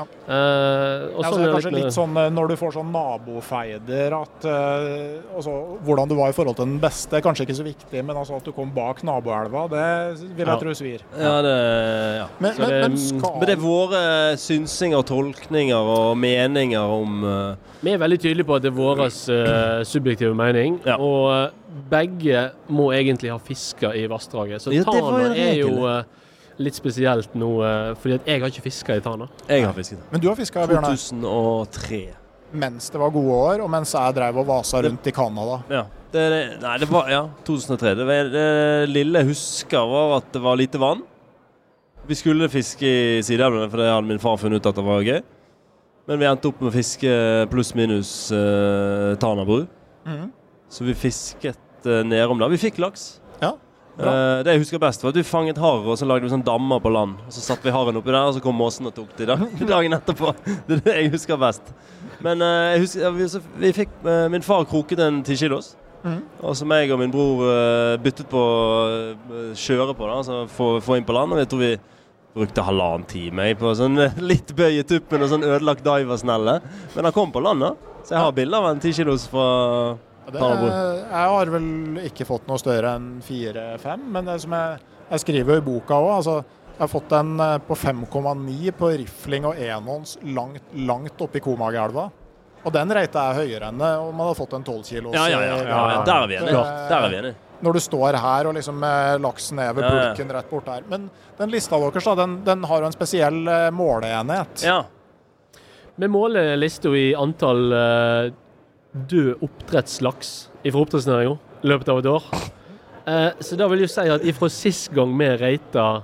Ja. Eh, og Ja, så det er kanskje litt sånn eh, når du får sånn nabofeider at eh, altså, Hvordan du var i forhold til den beste er kanskje ikke så viktig, men altså at du kom bak naboelva, det vil jeg Ja. tro svir. Ja, det, ja. Men, men, det- men skal Men det er våre synsinger, tolkninger og meninger om uh... Vi er veldig tydelige på at det er vår uh, subjektive mening, Ja. og uh, begge må egentlig ha fiska i vassdraget. Så Ja, Tana er jo regel. Eh, litt spesielt nå, eh, fordi at jeg har ikke fiska i Tana. Jeg har fisket. Men du har fiska, Bjørnar, 2003. mens det var gode år, og mens jeg drev og vasa rundt i Canada. Ja. Det, det, nei, det var Ja, 2003. Det, var, det lille jeg husker, var at det var lite vann. Vi skulle fiske i sideelvene, for det hadde min far funnet ut at det var gøy. Men vi endte opp med å fiske pluss-minus uh, Tanabru. Mm. Så vi fisket uh, nedom der. Vi fikk laks. Eh, det jeg husker best, var at vi fanget harer, og så lagde vi sånn dammer på land. Og så satte vi haren oppi der, og så kom måsen og tok de da, dagen etterpå. Det er det jeg husker best. Men uh, jeg husker, vi, så, vi fikk uh, Min far kroket en ti kilos. Mhm. Og som jeg og min bror byttet på å kjøre på, da, altså få, få inn på land. Og jeg tror vi brukte halvannen time på sånn litt bøy i tuppen og sånn ødelagt diversnelle. Men han kom på land, da. Så jeg har bilder av en tikilos fra Det, jeg har vel ikke fått noe større enn fire-fem, men det som jeg, jeg skriver jo i boka òg. Altså, jeg har fått en eh, på 5,9 på rifling og enhånds langt, langt oppi Komagelva. Og den reita er høyere enn det om man hadde fått en 12 kilos. Ja, ja, ja. ja, ja. Der er vi enige. Der er vi enige. Når du står her og liksom eh, laksen er ved Ja, ja. pulken rett bort der. Men den lista deres da, den, den har jo en spesiell eh, måleenhet. Ja. Vi måler lista i antall eh, død oppdrettslaks fra oppdrettsnæringa i løpet av et år. Eh, så da vil jeg si at ifra sist gang vi reita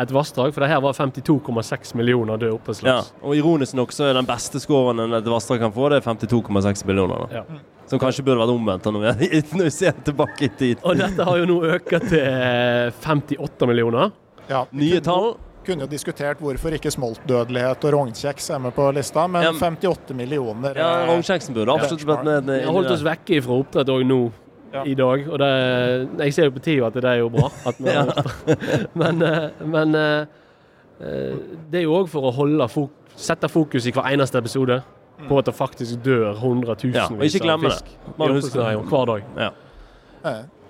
et vassdrag, for det her var 52,6 millioner døde Ja, oppdrettslaks. og ironisk nok så er den beste scoren en et vassdrag kan få, det er 52,6 millioner. Da. Ja. Som kanskje burde vært omvendt når vi, når vi ser tilbake i tid. Og dette har jo nå økt til eh, 58 millioner. Ja, Nye tall. Kunne jo diskutert hvorfor ikke smoltdødelighet og rognkjeks er med på lista, men Ja, 58 millioner Ja, eh, Rognkjeksen burde absolutt vært med. Vi har holdt oss vekke fra oppdrett òg nå Ja. i dag. Og det, jeg ser jo på tida at det er jo bra. At vi har. Men, eh, men eh, eh, det er jo òg for å holde fok sette fokus i hver eneste episode på at det faktisk dør hundretusenvis Ja, ikke glemme det. fisk husker det. jo hver dag. Ja.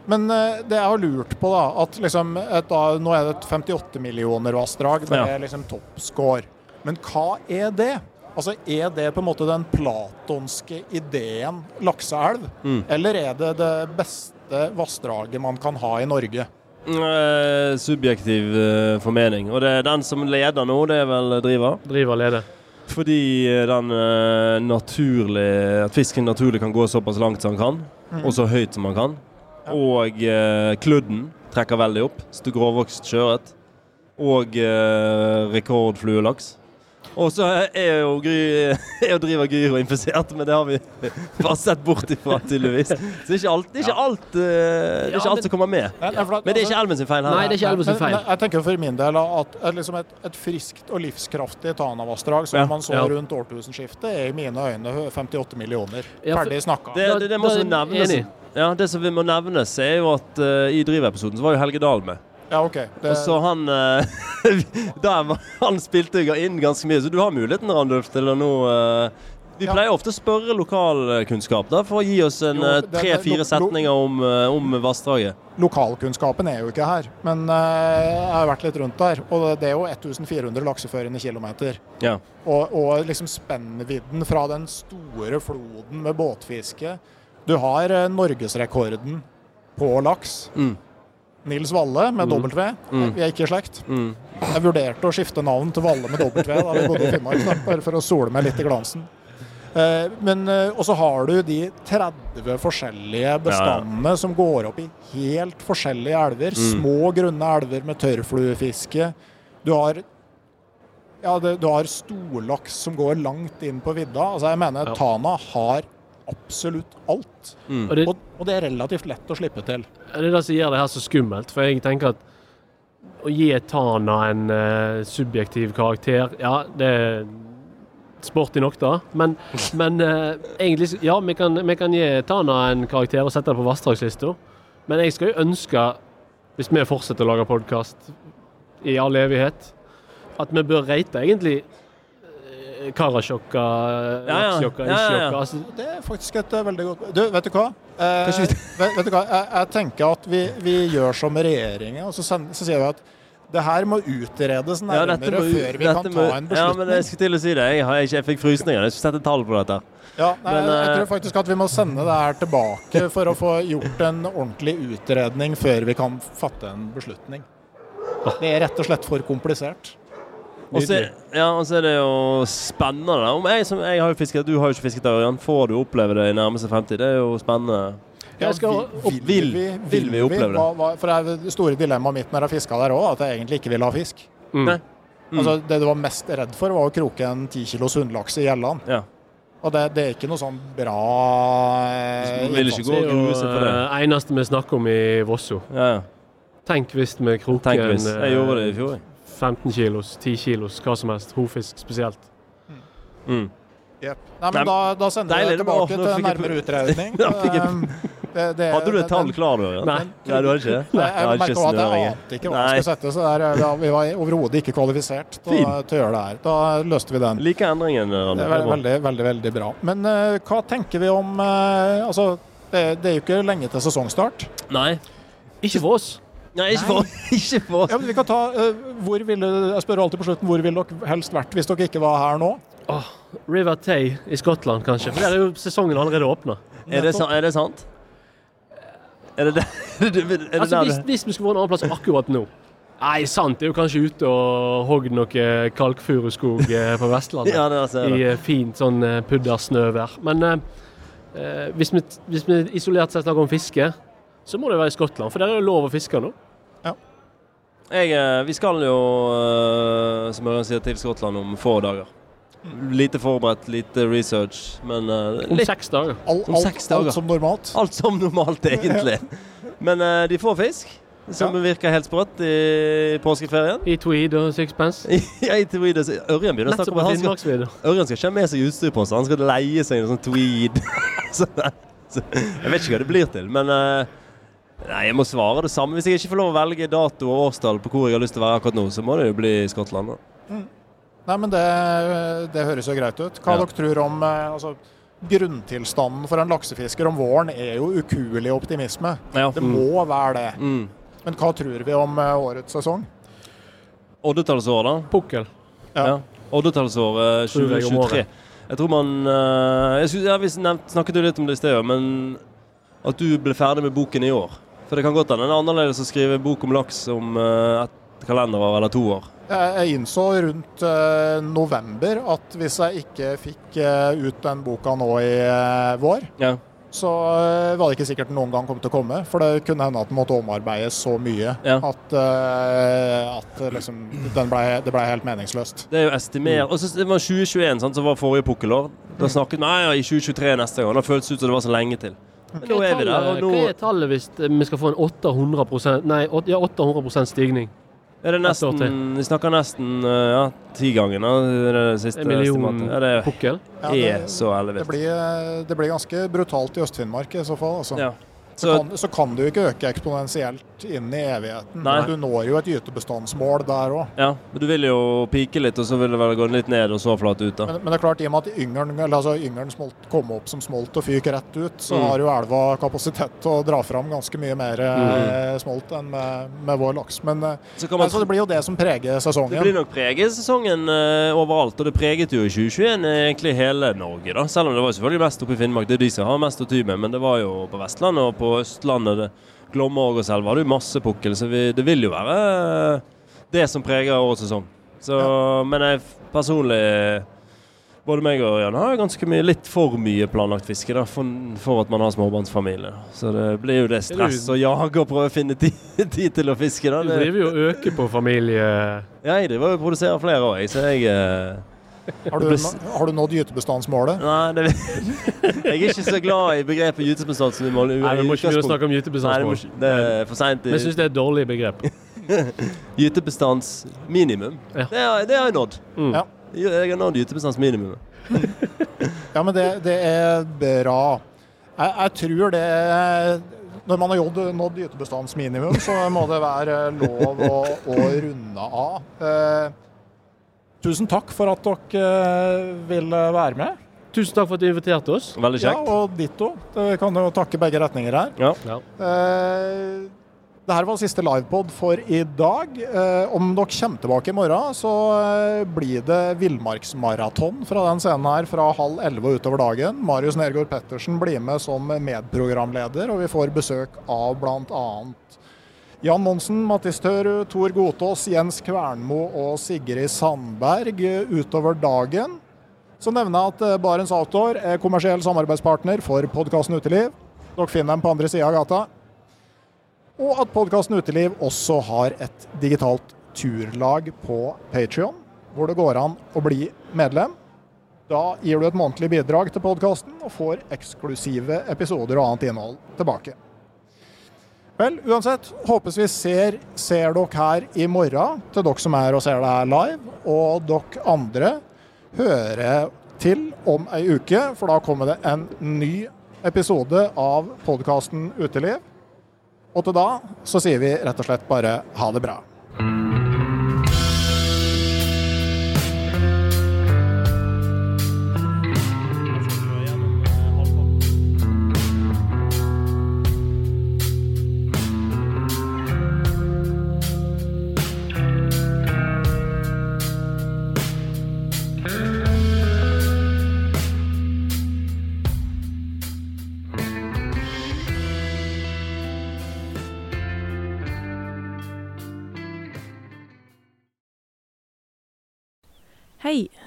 Men eh, det jeg har lurt på, da, at liksom et, da, nå er det et 58 millioner vassdrag. Det Ja. er liksom toppscore. Men hva er det? Altså, Er det på en måte den platonske ideen lakseelv? Mm. Eller er det det beste vassdraget man kan ha i Norge? Eh, subjektiv eh, formening. Og det er den som leder nå, det er vel Driva. Driva leder. Fordi den naturlig At fisken naturlig kan gå såpass langt som den kan, Mm. og så høyt som den kan. Og eh, kludden trekker veldig opp. Grovvokst sjøørret. Og eh, rekordfluelaks. Og så er jo, Gry, er jo driver Gyro infisert, men det har vi bare sett bort ifra, tydeligvis. Så det er ikke alt, det er ikke alt, eh, det er ikke alt som kommer med. Men det er ikke Elven sin feil her. Nei, det er ikke Elven sin feil. Jeg tenker for min del at liksom et, et friskt og livskraftig Tanavassdrag som Ja, man så ja. rundt årtusenskiftet, er i mine øyne 58 millioner. Ferdig snakka. Det, det, det må nevnes. Ja, det som vi må nevnes, er jo at uh, i drivepisoden så var jo Helge Dahl med. Ja, OK. Det, Og så han eh, der, Han spilte inn ganske mye, så du har muligheten, Randulf, til å nå eh, Vi pleier ofte å spørre lokalkunnskap da, for å gi oss en eh, tre-fire setninger om, eh, om vassdraget. Lokalkunnskapen er jo ikke her, men eh, jeg har vært litt rundt der. Og det er jo 1400 lakseførende kilometer. Ja. Og, og liksom spennvidden fra den store floden med båtfiske. Du har eh, norgesrekorden på laks. Mm. Nils Valle med Mm. W. Mm. Vi er ikke i slekt. Mm. Jeg vurderte å skifte navn til Valle med W da vi bodde i Finnmark, da, bare for å sole meg litt i glansen. Eh, men, eh, og så har du de 30 forskjellige bestandene som går opp i helt forskjellige elver. Mm. Små, grunne elver med tørrfluefiske. Du har ja, det, du har storlaks som går langt inn på vidda. Altså, jeg mener Ja. Tana har absolutt alt. Mm. Og det, Og, og det er relativt lett å slippe til. det er det som gjør det her så skummelt. For jeg tenker at å gi Tana en uh, subjektiv karakter, ja, det er sporty nok, da. Men, men uh, egentlig Ja, vi kan, vi kan gi Tana en karakter og sette det på vassdragslista. Men jeg skal jo ønske, hvis vi fortsetter å lage podkast i all evighet, at vi bør rate egentlig Karasjokka. Laksjokka, Ja, ja. Isjokka. Altså, Det er faktisk et eh, veldig godt Du, vet du hva? Eh, vet, vet du hva? Jeg, jeg tenker at vi, vi gjør som regjeringen, og så, send, så sier vi at det her må utredes nærmere ja, må- før vi kan må- ta en Ja, men jeg beslutning. skulle til å si det. Jeg, har ikke, jeg fikk frysninger. Jeg skulle sette tall på dette. Ja, nei, men, jeg jeg tror faktisk at vi må sende det her tilbake for å få gjort en ordentlig utredning før vi kan fatte en beslutning. Det er rett og slett for komplisert. Og så ja, og så er det jo spennende. da. Om jeg, som, jeg har jo fisket, du har jo ikke fisket der, Ørjan. Får du oppleve det i nærmeste fremtid? Det er jo spennende. Ja, skal vi- vil- vil vi oppleve det? Hva, hva, for det er det store dilemmaet mitt når jeg fiska der òg, at jeg egentlig ikke vil ha fisk. mm. Nei. Mm. Altså, det du var mest redd for, var å kroke en 10 kilos hundlaks i Gjelland. Ja. Og det, det er ikke noe sånn bra eh, vil ikke gå og grue seg for det. eh, eneste vi snakker om i Vosso. Ja, ja. Tenk hvis vi kroker en Jeg eh, gjorde det i fjor. jeg. 15 kilos, 10 kilos, hva som helst. Hofisk spesielt. Mm. Yep. Nei, men da, da sender vi deg tilbake til nærmere utredning. Um, det- det- Hadde du et tall klar, du? Nei. Nei, du har ikke det? Nei, Jeg også at jeg ante ikke hva jeg skulle sette, så der, ja, vi var overhodet ikke kvalifisert til, til å gjøre det her. Da løste vi den. Like endringen, Det er veldig, veldig, veldig bra. Men uh, hva tenker vi om uh, Altså, det, det er jo ikke lenge til sesongstart. Nei. Ikke for oss. Nei, ikke for, ikke for. Ja, men vi kan ta, uh, hvor ville, Jeg spør alltid på slutten hvor ville dere helst vært hvis dere ikke var her nå? River Tay i Skottland, kanskje. For der er jo sesongen allerede åpna. Er er det sant? Er det det? Er det, er det Altså, der hvis, det- hvis vi skulle vært en annen plass akkurat nå Nei, sant. Det er jo kanskje ute og hogd noe kalkfuruskog eh, på Vestlandet. Ja, det ser I eh, fint sånn eh, puddersnøvær. Men eh, eh, hvis, vi, hvis vi isolert sett snakker om fiske, så må det være i Skottland. For der er det lov å fiske nå. Jeg, eh, vi skal jo, eh, som Ørjan sier, til Skottland om få dager. Lite forberedt, lite research, men litt. Om seks dager. All, Om alt, seks dager. alt som normalt? alt som normalt, egentlig. Men eh, de får fisk, som Ja. virker helt sprøtt i påskeferien. I tweed og sixpence. Ja, i tweed, og Ørjan begynner å snakke om på at han skal, Ørjan skal ikke ha med seg utstyr på seg, han skal leie seg en sånn tweed. så, jeg vet ikke hva det blir til, men eh, Nei, jeg må svare det samme. Hvis jeg ikke får lov å velge dato og årstall på hvor jeg har lyst til å være akkurat nå, så må det jo bli Skottland. da. Nei, men det, det høres jo greit ut. Hva Ja. dere tror om eh, altså, Grunntilstanden for en laksefisker om våren er jo ukuelig optimisme. Ja. Det må være det. Mm. Men hva tror vi om eh, årets sesong? Oddetallsåret, da. Pukkel. Ja. Ja. Oddetallsår Tror jeg om 2023. Jeg tror man eh, jeg synes, ja, Vi snakket jo litt om det i sted, men at du ble ferdig med boken i år. For det kan godt hende det er annerledes å skrive bok om laks om eh, et kalenderår eller to år. Jeg innså rundt eh, november at hvis jeg ikke fikk eh, ut den boka nå i vår, Ja. så var det ikke sikkert den noen gang kom til å komme. For det kunne hende at den måtte omarbeides så mye Ja. at, at liksom, den ble, det ble helt meningsløst. Det er jo estimert. Og så det var 2021, sant, som var forrige pukkelår. Da snakket vi ja, i 2023 neste gang. Da føltes det ut som det var så lenge til. Men nå er vi der. Og nå Hva er tallet hvis vi skal få en 800 Nei, ja, 800% stigning? er det nesten Vi snakker nesten eh, ja, tigangen av det siste En million estimatet. Ja, det pukkel? Ja, er det, så det, blir, eh, det blir ganske brutalt i Øst-Finnmark i så fall. Altså. Ja. Så, kan, så kan du ikke øke eksponentielt inn i evigheten. Nei. Du når jo et gytebestandsmål der òg. Ja, men du vil jo pike litt, og så vil det vel gå litt ned, og så flate ut, da. Men, men det er klart, i og med at yngelen, altså, yngelen smolt, kom opp som smolt og fyk rett ut, så Mm. har jo elva kapasitet til å dra fram ganske mye mer mm. smolt enn med, med vår laks. Men eh, Så man altså, det blir jo det som preger sesongen. Det blir nok preger sesongen uh, overalt, og det preget jo i 2021 eh, egentlig hele Norge. da. Selv om det var selvfølgelig mest oppe i Finnmark, det er de som har mest å ty med. Men det var jo på Vestlandet og på Østlandet, det, Glomma og selv har du masse pukkel. Så vi, det vil jo være eh, det som preger årets sesong. Så, Men jeg personlig både meg og Jan har ganske mye, litt for mye planlagt fiske da, for, for at man har småbarnsfamilie. Så det blir jo det stress å jage og prøve å finne tid, tid til å fiske. da. Du Det, driver jo og øker på familie... ja, jeg driver og produserer flere òg, så jeg eh, Har du, har du nådd gytebestandsmålet? Nei, det, jeg er ikke så glad i begrepet gytebestand vi Nei, vi må ikke begynne å snakke om Nei, det, må, gytebestandsmål. ikke- det er for seint. Men syns det er et dårlig begrep. Gytebestandsminimum. Ja. Det, har- det har jeg nådd. Mm. Ja. Jeg har nådd gytebestandsminimum. Ja, men det, det er bra. Jeg, jeg tror det Når man har nådd gytebestandsminimum, så må det være lov å, å runde av. Eh, tusen takk for at dere eh, ville være med. Tusen takk for at du inviterte oss. Veldig kjekt. Ja, og ditto. Vi kan jo takke begge retninger her. Ja. Ja. Eh, det her var siste livepod for i dag. Eh, om dere kommer tilbake i morgen, så eh, blir det villmarksmaraton fra den scenen her fra halv elleve og utover dagen. Marius Nergård Pettersen blir med som medprogramleder, og vi får besøk av bl.a. Jan Monsen, Mattis Tørud, Tor Godtås, Jens Kvernmo og Sigrid Sandberg utover dagen. Så nevner jeg at eh, Barents Outdoor er kommersiell samarbeidspartner for podkasten Uteliv. Dere finner dem på andre sida av gata. Og at podkasten Uteliv også har et digitalt turlag på Patrion, hvor det går an å bli medlem. Da gir du et månedlig bidrag til podkasten og får eksklusive episoder og annet innhold tilbake. Vel, uansett, håpes vi ser, ser dere her i morgen, til dere som er og ser det her live. Og dere andre hører til om ei uke, for da kommer det en ny episode av podkasten Uteliv. Og til da så sier vi rett og slett bare ha det bra.